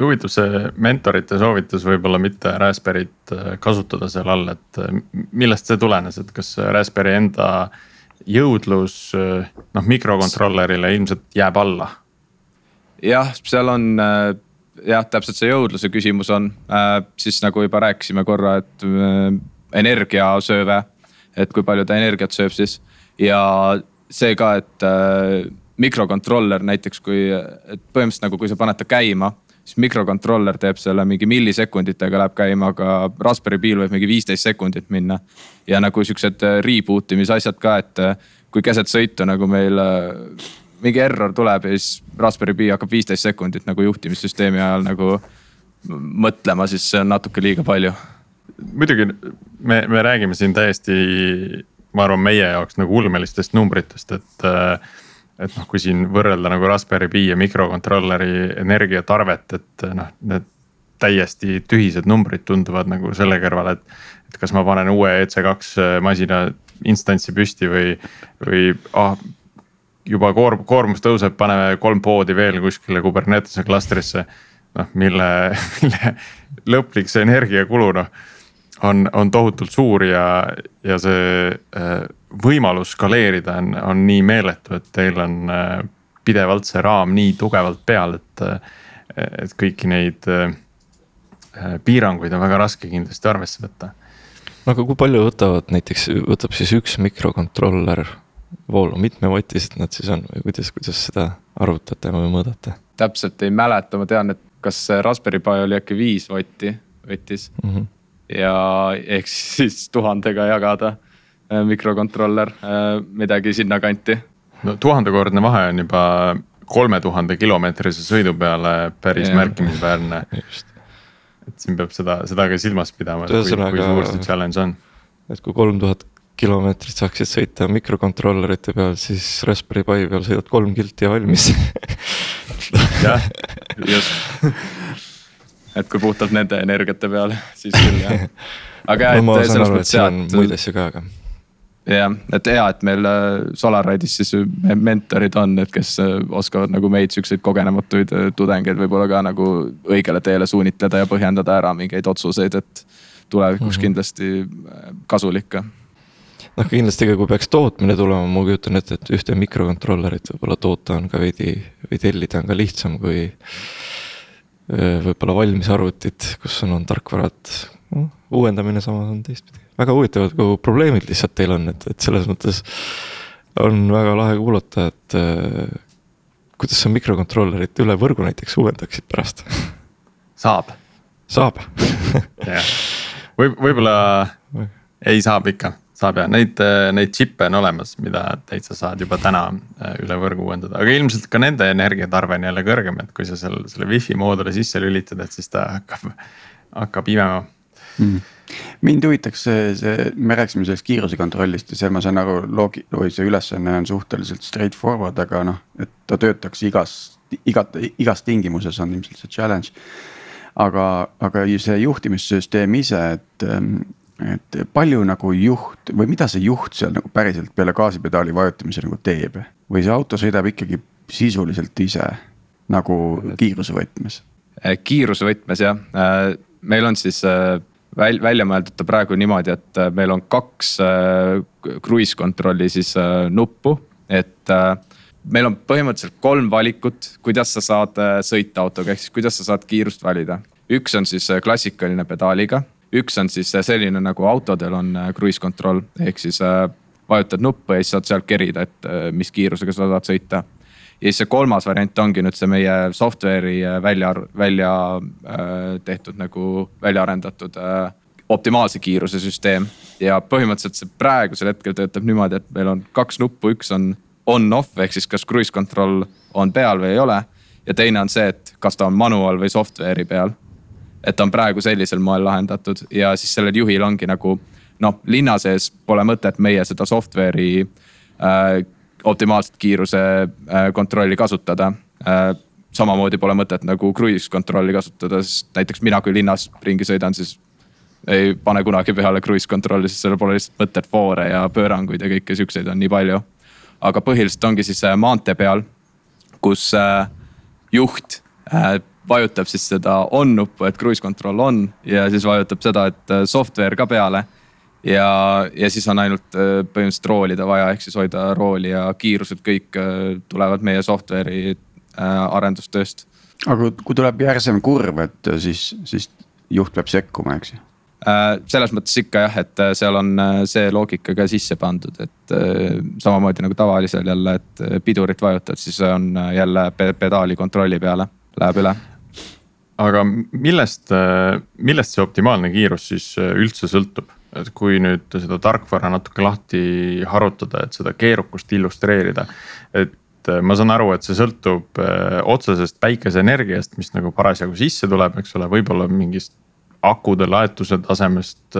huvitav see mentorite soovitus võib-olla mitte Raspberry't äh, kasutada seal all, et äh, millest see tulenes, et kas Raspberry enda jõudlus äh, noh mikrokontrollerile ilmselt jääb alla? jah, seal on jah, täpselt see jõudluse küsimus on, siis nagu juba rääkisime korra, et energiasööve, et kui palju ta energiat sööb siis ja see ka, et mikrokontroller näiteks kui, et põhimõtteliselt nagu, kui sa paned ta käima siis mikrokontroller teeb selle mingi millisekunditega läheb käima, aga Raspberry Pi'l võib mingi viisteist sekundit minna. ja nagu siuksed äh, reboot imise asjad ka, et äh, kui keset sõitu nagu meil mingi error tuleb ja siis Raspberry Pi hakkab viisteist sekundit nagu juhtimissüsteemi ajal nagu mõtlema, siis see on natuke liiga palju. muidugi me, me räägime siin täiesti, ma arvan, meie jaoks nagu ulmelistest numbritest, et et noh, kui siin võrrelda nagu Raspberry Pi ja mikrokontrolleri energiatarvet, et noh, need täiesti tühised numbrid tunduvad nagu selle kõrval, et. et kas ma panen uue EC2 masina instantsi püsti või, või ah, juba koorm-, koormus tõuseb, paneme kolm poodi veel kuskile Kubernetese klastrisse. noh, mille, mille lõplik see energiakulu noh on, on tohutult suur ja, ja see äh, võimalus skaleerida on, on nii meeletu, et teil on äh, pidevalt see raam nii tugevalt peal, et, äh, et kõiki neid piiranguid on väga raske kindlasti arvesse võtta. no aga kui palju võtavad näiteks, võtab siis üks mikrokontroller voolu, mitmevotised nad siis on või kuidas, kuidas seda arvutate või mõõdate? täpselt ei mäleta, ma tean, et kas Raspberry Pi oli äkki viis votti võttis mm. -hmm ja ehk siis tuhandega jagada äh, mikrokontroller, äh, midagi sinnakanti. no tuhandekordne vahe on juba kolme tuhande kilomeetrise sõidu peale päris ja. märkimisväärne. et siin peab seda, seda ka silmas pidama, et kui, kui suur see challenge on. et kui kolm tuhat kilomeetrit saaksid sõita mikrokontrollerite peal, siis Raspberry Pi peal sõidad kolm kilti ja valmis jah, just et kui puhtalt nende energiate peale, siis küll jah. aga jah no,, et selles mõttes jah, muid asju ka, aga. jah, et hea, et meil äh, Solaride'is siis mentorid on, et kes äh, oskavad nagu meid siukseid kogenematuid äh, tudengeid võib-olla ka nagu õigele teele suunitleda ja põhjendada ära mingeid otsuseid, et tulevikus mm -hmm. kindlasti kasulik ka noh, kindlasti ka kui peaks tootmine tulema, ma kujutan ette, et ühte mikrokontrollerit võib-olla toota on ka veidi või tellida on ka lihtsam kui võib-olla valmis arvutid, kus on, on tarkvarad no,, uuendamine samas on teistpidi. väga huvitavad kogu probleemid lihtsalt teil on, et, et selles mõttes on väga lahe kuulata, et äh, kuidas sa mikrokontrollerit üle võrgu näiteks uuendaksid pärast? saab. saab jah, võib, võib-olla ei saab ikka saab ja neid, neid džippe on olemas, mida täitsa saad juba täna äh, üle võrgu uuendada, aga ilmselt ka nende energiatarve on jälle kõrgem, et kui sa seal selle wifi mooduli sisse lülitad, et siis ta hakkab, hakkab imema. Mm mind huvitaks see, see, me rääkisime sellest kiiruse kontrollist ja see, ma saan aru, loogi- või see ülesanne on suhteliselt straight forward, aga noh, et ta töötaks igas, igat, igas tingimuses on ilmselt see challenge. aga, aga see juhtimissüsteem ise, et ähm, et palju nagu juht või mida see juht seal nagu päriselt peale gaasipedaali vajutamise nagu teeb või see auto sõidab ikkagi sisuliselt ise nagu kiirusevõtmes? Äh, kiirusevõtmes jah, äh, meil on siis äh, väl-, välja mõeldud ta praegu niimoodi, et meil on kaks cruise control'i siis nuppu, et meil on põhimõtteliselt kolm valikut, kuidas sa saad sõita autoga, ehk siis kuidas sa saad kiirust valida. üks on siis klassikaline pedaaliga üks on siis selline nagu autodel on äh, cruise control ehk siis äh, vajutad nuppu ja siis saad sealt kerida, et äh, mis kiirusega sa tahad sõita. ja siis see kolmas variant ongi nüüd see meie software'i välja, välja tehtud nagu välja arendatud optimaalse kiiruse süsteem. ja põhimõtteliselt see praegusel hetkel töötab niimoodi, et meil on kaks nuppu, üks on on-off ehk siis kas cruise control on peal või ei ole. ja teine on see, et kas ta on manual või software'i peal et ta on praegu sellisel moel lahendatud ja siis sellel juhil ongi nagu noh, linna sees pole mõtet meie seda software'i äh, optimaalset kiiruse äh, kontrolli kasutada äh,. samamoodi pole mõtet nagu cruise control'i kasutada, sest näiteks mina, kui linnas ringi sõidan, siis ei pane kunagi peale cruise control'i, sest sellel pole lihtsalt mõtet, foore ja pööranguid ja kõike siukseid on nii palju. aga põhiliselt ongi siis äh, maantee peal, kus äh, juht äh, vajutab siis seda on nuppu, et cruise control on ja siis vajutab seda, et äh, software ka peale. ja, ja siis on ainult äh, põhimõtteliselt roolida vaja, ehk siis hoida rooli ja kiirused kõik äh, tulevad meie software'i arendustööst. aga kui tuleb järsem kurv, et siis, siis juht peab sekkuma, eks ju? selles mõttes ikka jah, et seal on see loogika ka sisse pandud, et samamoodi nagu tavalisel jälle, et pidurit vajutad, siis on jälle pedaali kontrolli peale, läheb üle aga millest, millest see optimaalne kiirus siis üldse sõltub? et kui nüüd seda tarkvara natuke lahti harutada, et seda keerukust illustreerida. et ma saan aru, et see sõltub otsesest päikeseenergiast, mis nagu parasjagu sisse tuleb, eks ole, võib-olla mingist akude laetuse tasemest.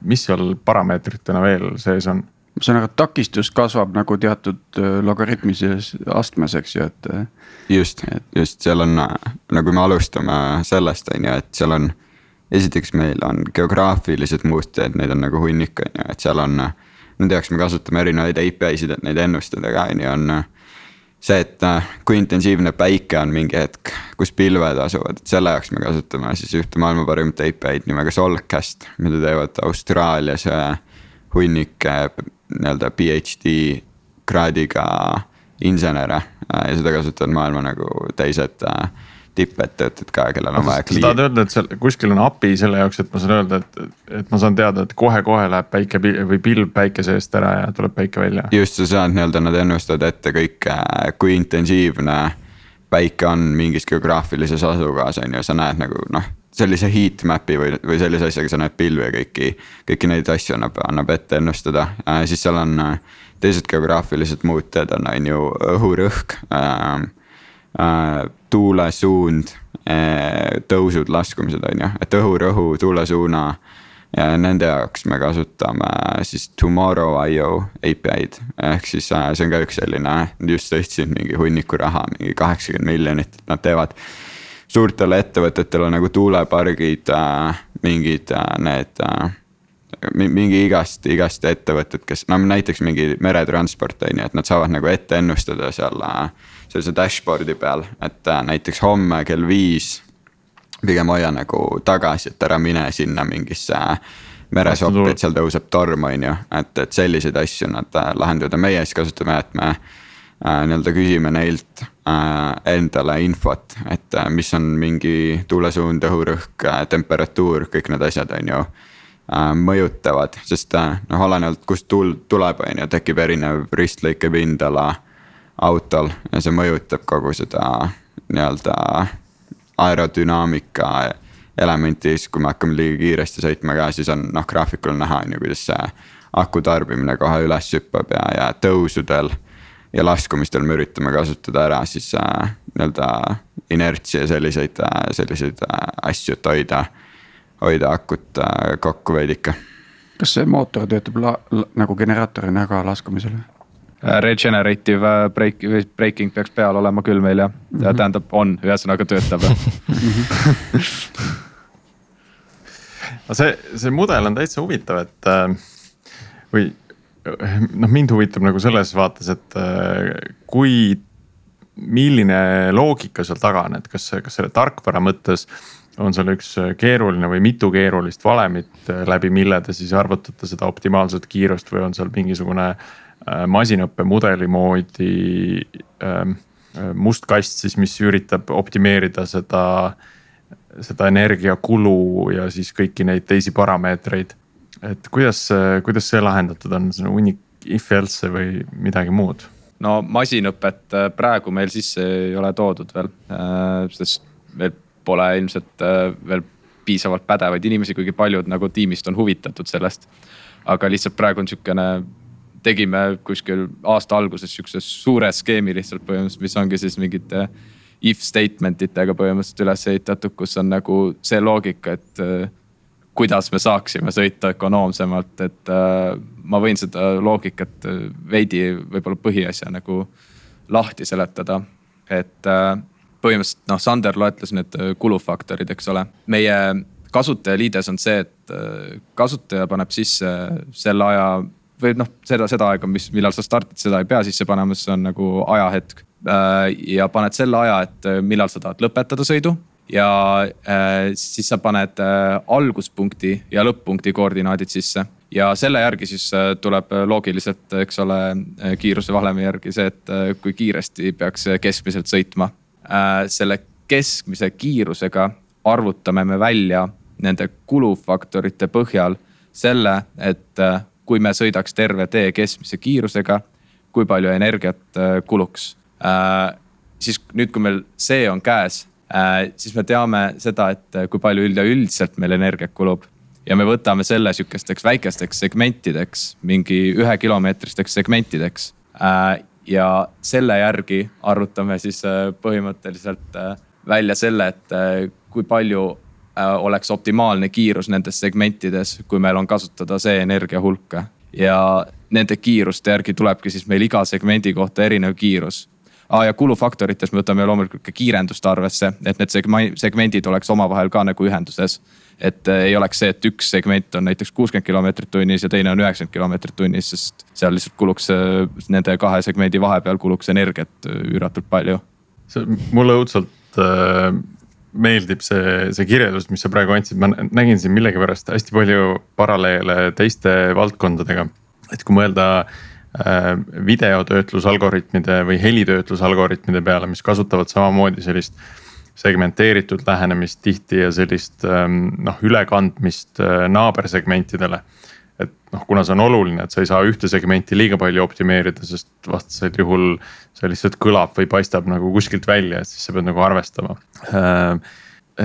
mis seal parameetritena veel sees on? Ma saan aru, et takistus kasvab nagu teatud äh, logaritmilises astmes, eks ju, et. Äh, just, just seal on, nagu me alustame sellest, on ju, et seal on. esiteks meil on geograafilised muutujad, neid on nagu hunnik, on ju, et seal on. Nende jaoks me kasutame erinevaid API-sid, et neid ennustada ka, on ju, on see, et äh, kui intensiivne päike on mingi hetk, kus pilved asuvad, et selle jaoks me kasutame siis ühte maailma parimat API-d nimega Solcast, mida teevad Austraalias hunnik nii-öelda PhD kraadiga insenere ja seda kasutavad maailma nagu teised äh, tippettevõtted ka, kellel on vaja. sa tahad öelda, et seal kuskil on API selle jaoks, et ma saan öelda, et, et ma saan teada, et kohe-kohe läheb päike või pilv päikese eest ära ja tuleb päike välja. just, sa saad nii-öelda, nad ennustavad ette kõik, äh, kui intensiivne päike on mingis geograafilises asukohas, on ju, sa näed nagu noh sellise heat map'i või, või sellise asjaga sa näed pilvi ja kõiki, kõiki neid asju annab, annab ette ennustada äh,, siis seal on äh, teised geograafilised muutujad on, on ju õhurõhk äh,. Äh, tuulesuund äh,, tõusud, laskumised on ju, et õhurõhu, tuulesuuna. ja nende jaoks me kasutame siis tomorrow.io API-d ehk siis äh, see on ka üks selline, just tõstsid mingi hunniku raha, mingi kaheksakümmend miljonit, nad teevad suurtele ettevõtetele nagu tuulepargid äh,, mingid äh, need äh, mingi igast, igast ettevõtted, kes no näiteks mingi meretransport on ju, et nad saavad nagu ette ennustada seal äh, sellise dashboard'i peal, et äh, näiteks homme kell viis. pigem hoia nagu tagasi, et ära mine sinna mingisse äh, meresoppi, et seal tõuseb torm, on ju, et, et selliseid asju nad lahendavad ja meie siis kasutame, et me äh, nii-öelda küsime neilt äh, endale infot, et äh, mis on mingi tuulesuund, õhurõhk äh,, temperatuur, kõik need asjad, on ju äh,. mõjutavad, sest äh, noh, olenevalt kust tuul tuleb, on ju, tekib erinev ristlõike pindala autol ja see mõjutab kogu seda nii-öelda aerodünaamika elementi, siis kui me hakkame liiga kiiresti sõitma ka, siis on noh, graafikul näha on ju, kuidas see aku tarbimine kohe üles hüppab ja, ja tõusudel ja laskumistel me üritame kasutada ära siis äh, nii-öelda inertsi ja selliseid äh,, selliseid äh, asju, et hoida, hoida akut äh, kokku veidike. kas see mootor töötab la, la, nagu generaatorina ka laskumisel? Äh, regenerative äh, break, breaking peaks peal olema küll meil jah mm, -hmm. tähendab, on, ühesõnaga töötab no see, see mudel on täitsa huvitav, et või noh, mind huvitab nagu selles vaates, et äh, kui, milline loogika seal taga on, et kas, kas selle tarkvara mõttes on seal üks keeruline või mitu keerulist valemit, äh, läbi mille te siis arvutate seda optimaalset kiirust või on seal mingisugune äh, masinõppemudeli moodi ähm, must kast siis, mis üritab optimeerida seda, seda energiakulu ja siis kõiki neid teisi parameetreid et kuidas, kuidas see lahendatud on, see on unique if else või midagi muud? no masinõpet äh, praegu meil sisse ei ole toodud veel, äh, sest meil pole ilmselt äh, veel piisavalt pädevaid inimesi, kuigi paljud nagu tiimist on huvitatud sellest. aga lihtsalt praegu on sihukene, tegime kuskil aasta alguses sihukese suure skeemi lihtsalt põhimõtteliselt, mis ongi siis mingite if statement itega põhimõtteliselt üles ehitatud, kus on nagu see loogika, et kuidas me saaksime sõita ökonoomsemalt, et äh, ma võin seda loogikat äh, veidi võib-olla põhiasja nagu lahti seletada. et äh, põhimõtteliselt noh, Sander loetles need kulufaktorid, eks ole. meie kasutajaliides on see, et kasutaja paneb sisse selle aja või noh, seda, seda aega, mis, millal sa startid, seda ei pea sisse panema, see on nagu ajahetk. ja paned selle aja, et millal sa tahad lõpetada sõidu ja äh, siis sa paned äh, alguspunkti ja lõpp-punkti koordinaadid sisse ja selle järgi siis äh, tuleb loogiliselt, eks ole, äh, kiiruse valemi järgi see, et äh, kui kiiresti peaks keskmiselt sõitma. selle keskmise kiirusega arvutame me välja nende kulufaktorite põhjal selle, et kui me sõidaks terve tee keskmise kiirusega, kui palju energiat kuluks. siis nüüd, kui meil see on käes siis me teame seda, et kui palju üleüldiselt meil energiat kulub ja me võtame selle sihukesteks väikesteks segmentideks, mingi ühekilomeetristeks segmentideks. ja selle järgi arvutame siis põhimõtteliselt välja selle, et kui palju oleks optimaalne kiirus nendes segmentides, kui meil on kasutada see energia hulk. ja nende kiiruste järgi tulebki siis meil iga segmendi kohta erinev kiirus ah,. ja kulufaktorites me võtame loomulikult ka kiirendust arvesse, et need segmendid oleks omavahel ka nagu ühenduses. et äh, ei oleks see, et üks segment on näiteks kuuskümmend kilomeetrit tunnis ja teine on üheksakümmend kilomeetrit tunnis, sest seal lihtsalt kuluks äh, nende kahe segmendi vahepeal kuluks energiat äh, üüratult palju. see mulle õudselt äh, meeldib see, see kirjeldus, mis sa praegu andsid, ma nägin siin millegipärast hästi palju paralleele teiste valdkondadega. et kui mõelda äh, videotöötlusalgoritmide või helitöötlusalgoritmide peale, mis kasutavad samamoodi sellist segmenteeritud lähenemist tihti ja sellist ähm, noh, ülekandmist äh, naabersegmentidele. et noh, kuna see on oluline, et sa ei saa ühte segmenti liiga palju optimeerida, sest vastasel juhul see lihtsalt kõlab või paistab nagu kuskilt välja, et siis sa pead nagu arvestama. Äh,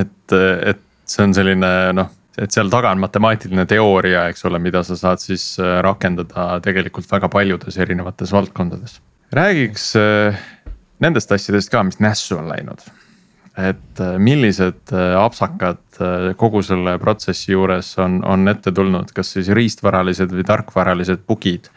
et, et see on selline noh, et seal taga on matemaatiline teooria, eks ole, mida sa saad siis äh, rakendada tegelikult väga paljudes erinevates valdkondades. räägiks nendest asjadest ka, mis nässu on läinud et äh, millised äh, apsakad äh, kogu selle protsessi juures on, on ette tulnud, kas siis riistvaralised või tarkvaralised bug'id?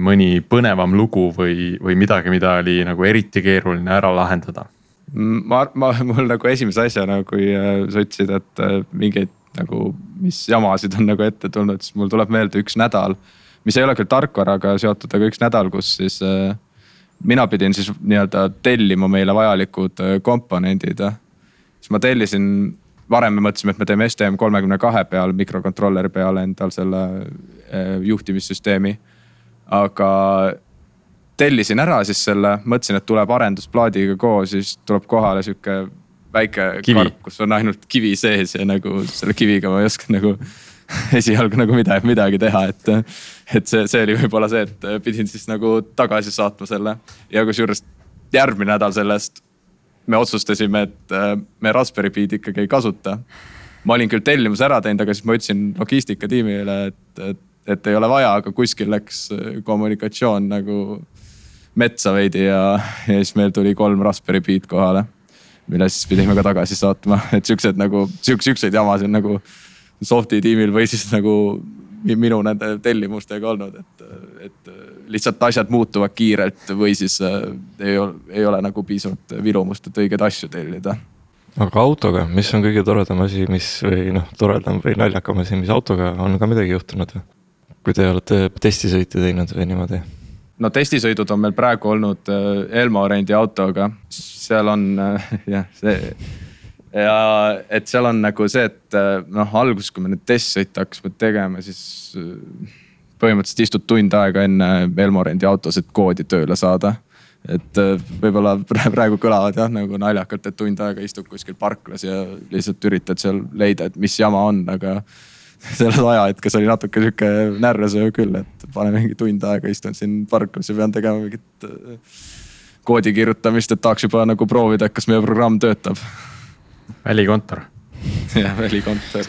mõni põnevam lugu või, või midagi, mida oli nagu eriti keeruline ära lahendada? ma, ma, mul nagu esimese asjana, kui sa ütlesid, et mingeid nagu, mis jamasid on nagu ette tulnud, siis mul tuleb meelde üks nädal. mis ei ole küll tarkvaraga seotud, aga üks nädal, kus siis äh, mina pidin siis nii-öelda tellima meile vajalikud äh, komponendid. siis ma tellisin, varem me mõtlesime, et me teeme STM kolmekümne kahe peal, mikrokontrolleri peale endal selle äh, juhtimissüsteemi. aga tellisin ära siis selle, mõtlesin, et tuleb arendusplaadiga koos, siis tuleb kohale sihuke väike kivi. karp, kus on ainult kivi sees ja nagu selle kiviga ma ei oska nagu esialgu nagu midagi, midagi teha, et. et see, see oli võib-olla see, et pidin siis nagu tagasi saatma selle ja kusjuures järgmine nädal sellest me otsustasime, et äh, me Raspberry Pi'd ikkagi ei kasuta. ma olin küll tellimuse ära teinud, aga siis ma ütlesin logistikatiimile, et, et, et ei ole vaja, aga kuskil läks äh, kommunikatsioon nagu metsa veidi ja, ja siis meil tuli kolm Raspberry Pi'd kohale. Mille siis pidime ka tagasi saatma, et siuksed nagu, siukseid jamasid nagu soft'i tiimil või siis nagu minu nende tellimustega olnud, et, et lihtsalt asjad muutuvad kiirelt või siis äh, ei ole, ei ole nagu piisavalt virumust, et õigeid asju tellida. aga autoga, mis on kõige toredam asi, mis või noh, toredam või naljakam asi, mis autoga on ka midagi juhtunud või? kui te olete testisõite teinud või niimoodi? No testisõidud on meil praegu olnud äh, Elmo rendi autoga, seal on äh, jah, see ja et seal on nagu see, et äh, noh, alguses, kui me neid testsõite hakkasime tegema, siis põhimõtteliselt istud tund aega enne Elmorendi autos, et koodi tööle saada. et võib-olla praegu kõlavad jah nagu naljakalt, et tund aega istud kuskil parklas ja lihtsalt üritad seal leida, et mis jama on, aga selles ajahetkes oli natuke sihuke närvesöö küll, et pane mingi tund aega istun siin parklas ja pean tegema mingit koodi kirjutamist, et tahaks juba nagu proovida, et kas meie programm töötab välikontor. jah, välikontor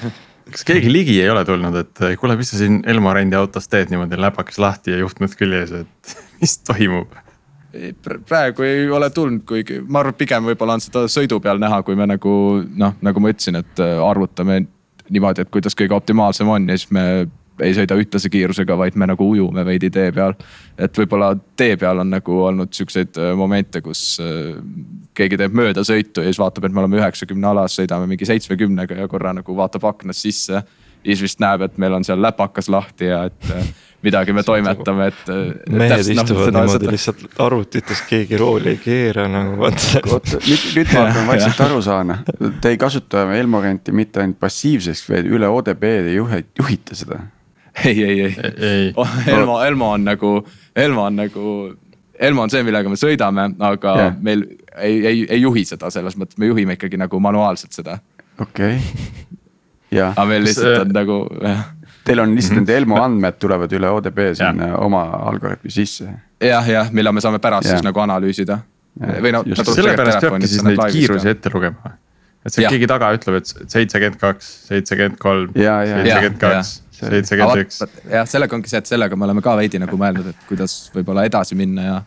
kas keegi ligi ei ole tulnud, et kuule, mis sa siin Elmo Rendi autos teed niimoodi läpakas lahti ja juhtmed küljes, et mis toimub? praegu ei ole tulnud, kuigi ma arvan, et pigem võib-olla on seda sõidu peal näha, kui me nagu noh, nagu ma ütlesin, et arvutame niimoodi, et kuidas kõige optimaalsem on ja siis me ei sõida ühtlase kiirusega, vaid me nagu ujume veidi tee peal. et võib-olla tee peal on nagu olnud siukseid äh, momente, kus äh, keegi teeb möödasõitu ja siis vaatab, et me oleme üheksakümne alas, sõidame mingi seitsmekümnega ja korra nagu vaatab aknast sisse. ja siis vist näeb, et meil on seal läpakas lahti ja et äh, midagi me toimetame, et. mehed noh, istuvad niimoodi lihtsalt arvutites, keegi rooli ei keera nagu vaata. oota, nüüd, nüüd ma hakkan vaikselt aru saama, te ei kasuta Elmorenti mitte ainult passiivseks, vaid üle ODB-de juhite seda ei, ei, ei, ei.. Elmo, Elmo on nagu, Elmo on nagu, Elmo on see, millega me sõidame, aga yeah. meil ei, ei, ei juhi seda selles mõttes, me juhime ikkagi nagu manuaalselt seda. okei okay., jah. aga meil lihtsalt on nagu, jah. Teil on lihtsalt -hmm. nende Elmo andmed tulevad üle ODB sinna oma algoritmi sisse. jah, jah, mille me saame pärast ja. siis nagu analüüsida või noh. sellepärast peabki siis neid kiirusi ette lugema. et seal keegi taga ütleb, et seitsekümmend kaks, seitsekümmend kolm, seitsekümmend kaks, seitsekümmend üks. jah, sellega ongi see, et sellega me oleme ka veidi nagu mõelnud, et kuidas võib-olla edasi minna ja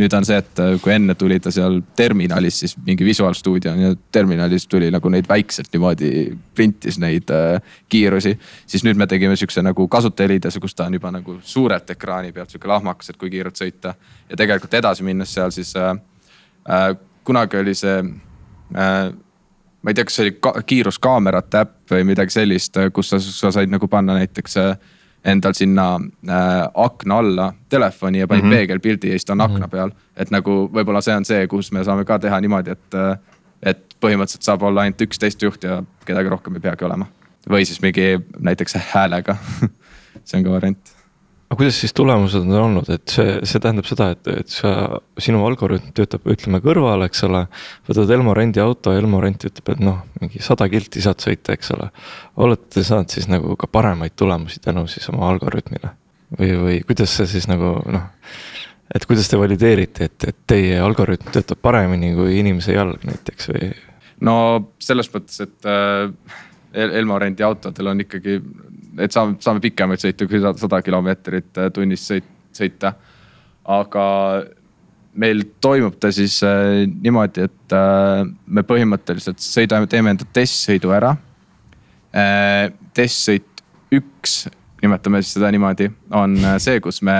nüüd on see, et äh, kui enne tuli ta seal terminalis, siis mingi Visual Studio terminalis tuli nagu neid väikselt niimoodi printis neid äh, kiirusi. siis nüüd me tegime sihukese nagu kasutajaliidese, kus ta on juba nagu suurelt ekraani pealt sihuke lahmakas, et kui kiirelt sõita. ja tegelikult edasi minnes seal siis äh, äh, kunagi oli see äh, ma ei tea, kas see oli ka, kiiruskaamerate äpp või midagi sellist, kus sa, sa said nagu panna näiteks äh, endal sinna äh, akna alla telefoni ja panid mm -hmm. peegelpildi ja siis ta on mm -hmm. akna peal. et nagu võib-olla see on see, kus me saame ka teha niimoodi, et, äh, et põhimõtteliselt saab olla ainult üks testjuht ja kedagi rohkem ei peagi olema. või siis mingi näiteks häälega see on ka variant aga kuidas siis tulemused on olnud, et see, see tähendab seda, et, et sa, sinu algoritm töötab, ütleme kõrval, eks ole. võtad Elmo rendi auto Elmo rent ütleb, et noh, mingi sada kilti saad sõita, eks ole. olete saanud siis nagu ka paremaid tulemusi tänu siis oma algoritmile või, või kuidas see siis nagu noh. et kuidas te valideerite, et, et teie algoritm töötab paremini kui inimese jalg näiteks või? no selles mõttes, et äh, Elmo rendi autodel on ikkagi et saame, saame pikemaid sõite kui sada kilomeetrit äh, tunnis sõit, sõita. aga meil toimub ta siis äh, niimoodi, et äh, me põhimõtteliselt sõidame, teeme enda testsõidu ära äh,. testsõit üks, nimetame siis seda niimoodi, on äh, see, kus me,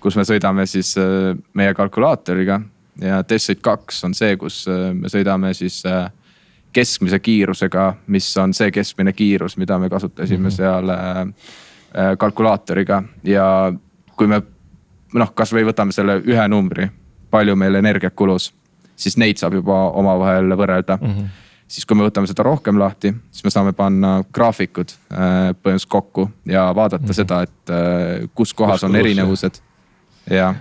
kus me sõidame siis äh, meie kalkulaatoriga ja testsõit kaks on see, kus äh, me sõidame siis äh, keskmise kiirusega, mis on see keskmine kiirus, mida me kasutasime mm -hmm. seal äh, äh, kalkulaatoriga ja kui me noh, kasvõi võtame selle ühe numbri, palju meil energiat kulus, siis neid saab juba omavahel võrrelda mm. -hmm. siis, kui me võtame seda rohkem lahti, siis me saame panna graafikud äh, põhimõtteliselt kokku ja vaadata mm -hmm. seda, et kus kohas kus on erinevused. jah.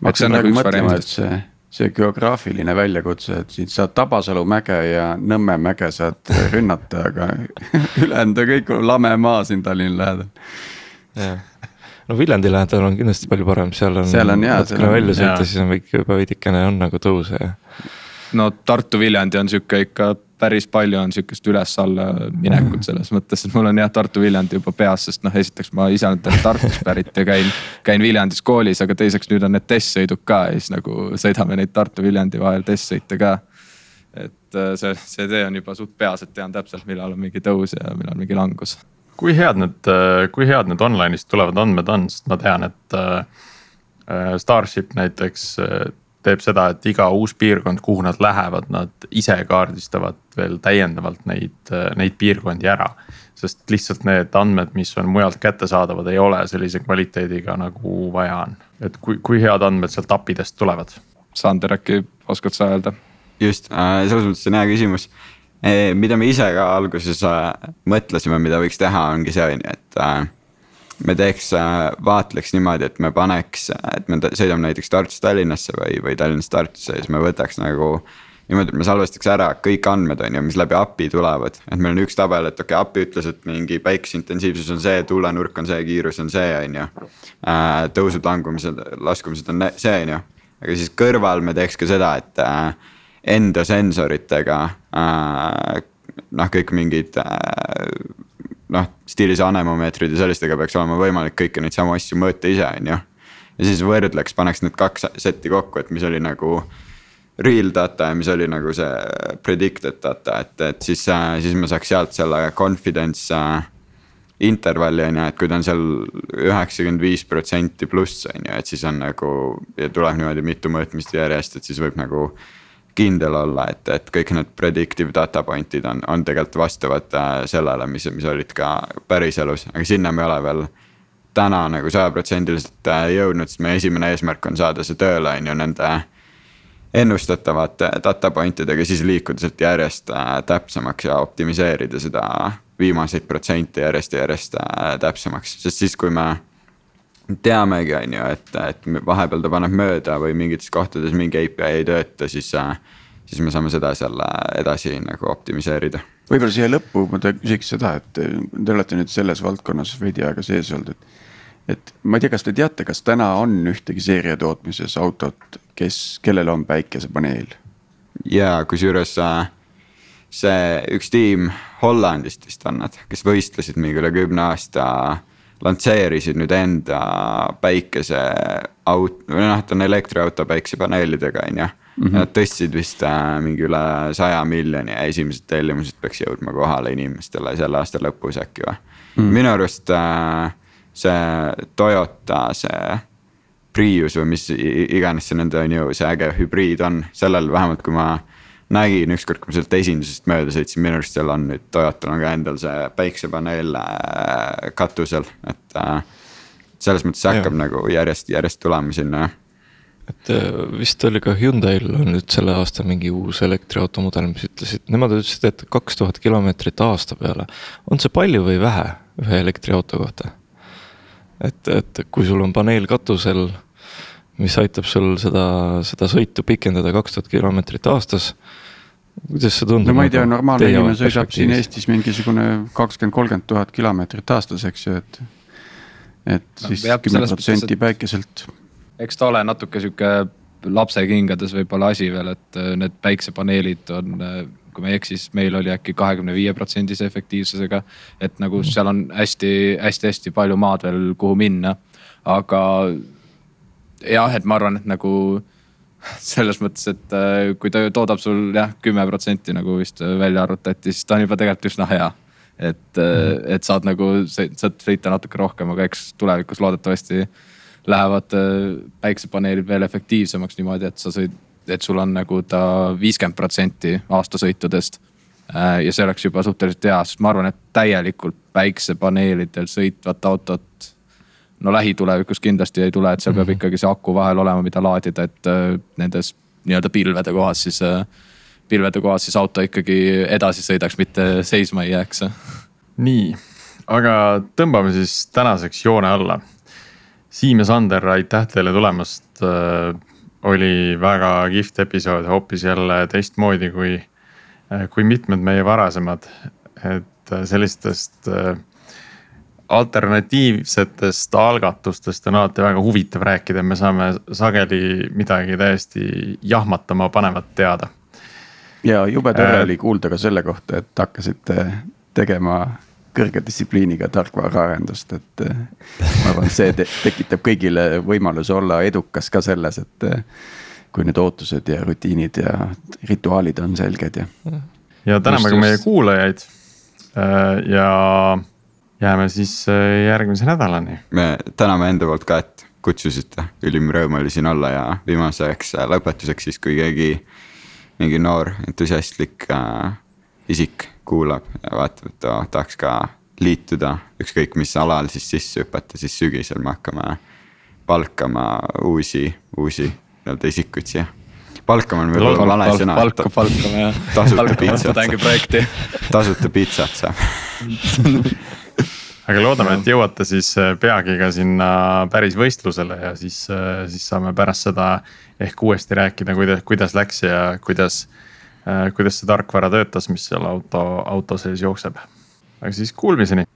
ma hakkasin praegu nagu mõtlema, et see see geograafiline väljakutse, et siit saad Tabasalu mäge ja Nõmme mäge saad rünnata, aga ülejäänud on kõik lame maa siin Tallinna lähedal. jah, no Viljandi lähedal on kindlasti palju parem, seal on. seal on jaa. natukene välja sõita, siis on kõik juba veidikene on nagu tõuse ja. no Tartu-Viljandi on sihuke ikka päris palju on sihukest üles-alla minekut selles mõttes, et mul on jah Tartu-Viljandi juba peas, sest noh, esiteks ma ise olen Tartust pärit ja käin, käin Viljandis koolis, aga teiseks nüüd on need testsõidud ka ja siis nagu sõidame neid Tartu-Viljandi vahel testsõite ka. et äh, see, see tee on juba suht peas, et tean täpselt, millal on mingi tõus ja millal mingi langus. kui head need, äh, kui head need online'ist tulevad andmed on, sest ma tean, et äh, Starship näiteks teeb seda, et iga uus piirkond, kuhu nad lähevad, nad ise kaardistavad veel täiendavalt neid, neid piirkondi ära. sest lihtsalt need andmed, mis on mujalt kättesaadavad, ei ole sellise kvaliteediga nagu vaja on. et kui, kui head andmed sealt API-dest tulevad? Sander, äkki oskad sa öelda? just äh,, selles mõttes on hea küsimus eh,. mida me ise ka alguses äh, mõtlesime, mida võiks teha, ongi see on ju, et äh, me teeks, äh, vaatleks niimoodi, et me paneks, et me sõidame näiteks Tartust Tallinnasse või, või Tallinnast Tartusse ja siis me võtaks nagu. niimoodi, et me salvestaks ära kõik andmed, on ju, mis läbi API tulevad, et meil on üks tabel, et okei okay,, API ütles, et mingi päikeseintensiivsus on see, tuulenurk on see, kiirus on see, on ju. Äh, tõusud, langumised, laskumised on see, on ju, aga siis kõrval me teeks ka seda, et äh, enda sensoritega noh, kõik mingid noh, stiilis anemomeetrid ja sellistega peaks olema võimalik kõiki neid samu asju mõõta ise, on ju. ja siis võrdleks, paneks need kaks setti kokku, et mis oli nagu real data ja mis oli nagu see predicted data, et, et siis, siis me saaks sealt selle confidence äh, intervalli on ju, et kui ta on seal üheksakümmend viis protsenti pluss on ju, et siis on nagu ja tuleb niimoodi mitu mõõtmist järjest, et siis võib nagu kindel olla, et, et kõik need predictive data point'id on, on tegelikult vastavad äh, sellele, mis, mis olid ka päriselus, aga sinna me ei ole veel täna nagu sajaprotsendiliselt äh, jõudnud, sest meie esimene eesmärk on saada see tööle, on ju, nende ennustatavate data point idega, siis liikuda sealt järjest äh, täpsemaks ja optimiseerida seda viimaseid protsente järjest ja järjest täpsemaks, sest siis, kui me teamegi, on ju, et, et vahepeal ta paneb mööda või mingites kohtades mingi API ei tööta, siis, siis me saame seda seal edasi nagu optimiseerida. võib-olla siia lõppu ma küsiks seda, et te olete nüüd selles valdkonnas veidi aega sees olnud, et. et ma ei tea, kas te teate, kas täna on ühtegi seeriatootmises autot, kes, kellel on päikesepaneel. ja kusjuures äh, see üks tiim Hollandist vist on nad, kes võistlesid mingi üle kümne aasta. Lansseerisid nüüd enda päikese aut-, või noh, ta on elektriauto päikesepaneelidega on ju. Nad tõstsid vist äh, mingi üle saja miljoni ja esimesed tellimused peaks jõudma kohale inimestele selle aasta lõpus äkki või. Mm.. minu arust äh, see Toyota, see Prius või mis iganes see nende on ju see äge hübriid on, sellel vähemalt kui ma nägin ükskord, kui ma sealt esindusest mööda sõitsin, minu arust seal on nüüd Toyotal on ka endal see päiksepaneel äh, katusel, et äh, selles mõttes see hakkab Jah. nagu järjest, järjest tulema sinna et äh, vist oli ka Hyundai'l on nüüd selle aasta mingi uus elektriauto mudel, mis ütlesid, nemad ütlesid, et kaks tuhat kilomeetrit aasta peale. on see palju või vähe ühe elektriauto kohta? et, et kui sul on paneel katusel, mis aitab sul seda, seda sõitu pikendada kaks tuhat kilomeetrit aastas. Kuidas see tundub? no ma ei tea, normaalne inimene sõidab siin? Eestis mingisugune kakskümmend, kolmkümmend tuhat kilomeetrit aastas, eks ju, et. et No siis kümme protsenti päikeselt. eks ta ole natuke sihuke lapse kingades võib-olla asi veel, et äh, need päiksepaneelid on, kui ma ei eksi, siis meil oli äkki kahekümne viie protsendise efektiivsusega. et nagu seal on hästi-hästi-hästi palju maad veel, kuhu minna, aga jah, et ma arvan, et nagu selles mõttes, et äh, kui ta toodab sul jah, kümme protsenti nagu vist välja arvutati, siis ta on juba tegelikult üsna hea. et, et saad nagu, saad sõita natuke rohkem, aga eks tulevikus loodetavasti lähevad äh, päiksepaneelid veel efektiivsemaks niimoodi, et sa sõid, et sul on nagu ta viiskümmend protsenti aastasõitudest. ja see oleks juba suhteliselt hea, sest ma arvan, et täielikult päiksepaneelidel sõitvat autot. No lähitulevikus kindlasti ei tule, et seal peab ikkagi see aku vahel olema, mida laadida, et äh, nendes nii-öelda pilvede kohas siis äh, pilvede kohas siis auto ikkagi edasi sõidaks, mitte seisma ei jääks. nii, aga tõmbame siis tänaseks joone alla. Siim ja Sander, aitäh teile tulemast. oli väga kihvt episood, hoopis jälle teistmoodi kui, kui mitmed meie varasemad. et sellistest äh, alternatiivsetest algatustest on alati väga huvitav rääkida, me saame sageli midagi täiesti jahmatama panevat teada ja jube tore Äh. oli kuulda ka selle kohta, et hakkasite tegema kõrge distsipliiniga tarkvaraarendust, et äh, ma arvan, see te tekitab kõigile võimaluse olla edukas ka selles, et äh, kui need ootused ja rutiinid ja rituaalid on selged ja. ja täname ka meie kuulajaid. ja jääme siis äh, järgmise nädalani. me täname enda poolt ka, et kutsusite, ülim rõõm oli siin olla ja viimaseks äh, lõpetuseks siis, kui keegi. mingi noor entusiastlik äh, isik kuulab ja vaatab, et ta tahaks ka liituda ükskõik mis alal siis sisse hüpata, siis sügisel me hakkame palkama uusi, uusi nii-öelda isikuid siia. palkama on võib-olla vale sõna. palka, palkame jah. Tasuta palkame pitsat. Õppetängi projekti. tasuta pitsat saab aga loodame, et jõuate siis äh, peagi ka sinna päris võistlusele ja siis, äh, siis saame pärast seda ehk uuesti rääkida, kuidas, kuidas läks ja kuidas, äh, kuidas see tarkvara töötas, mis seal auto, auto sees jookseb. aga siis kuulmiseni.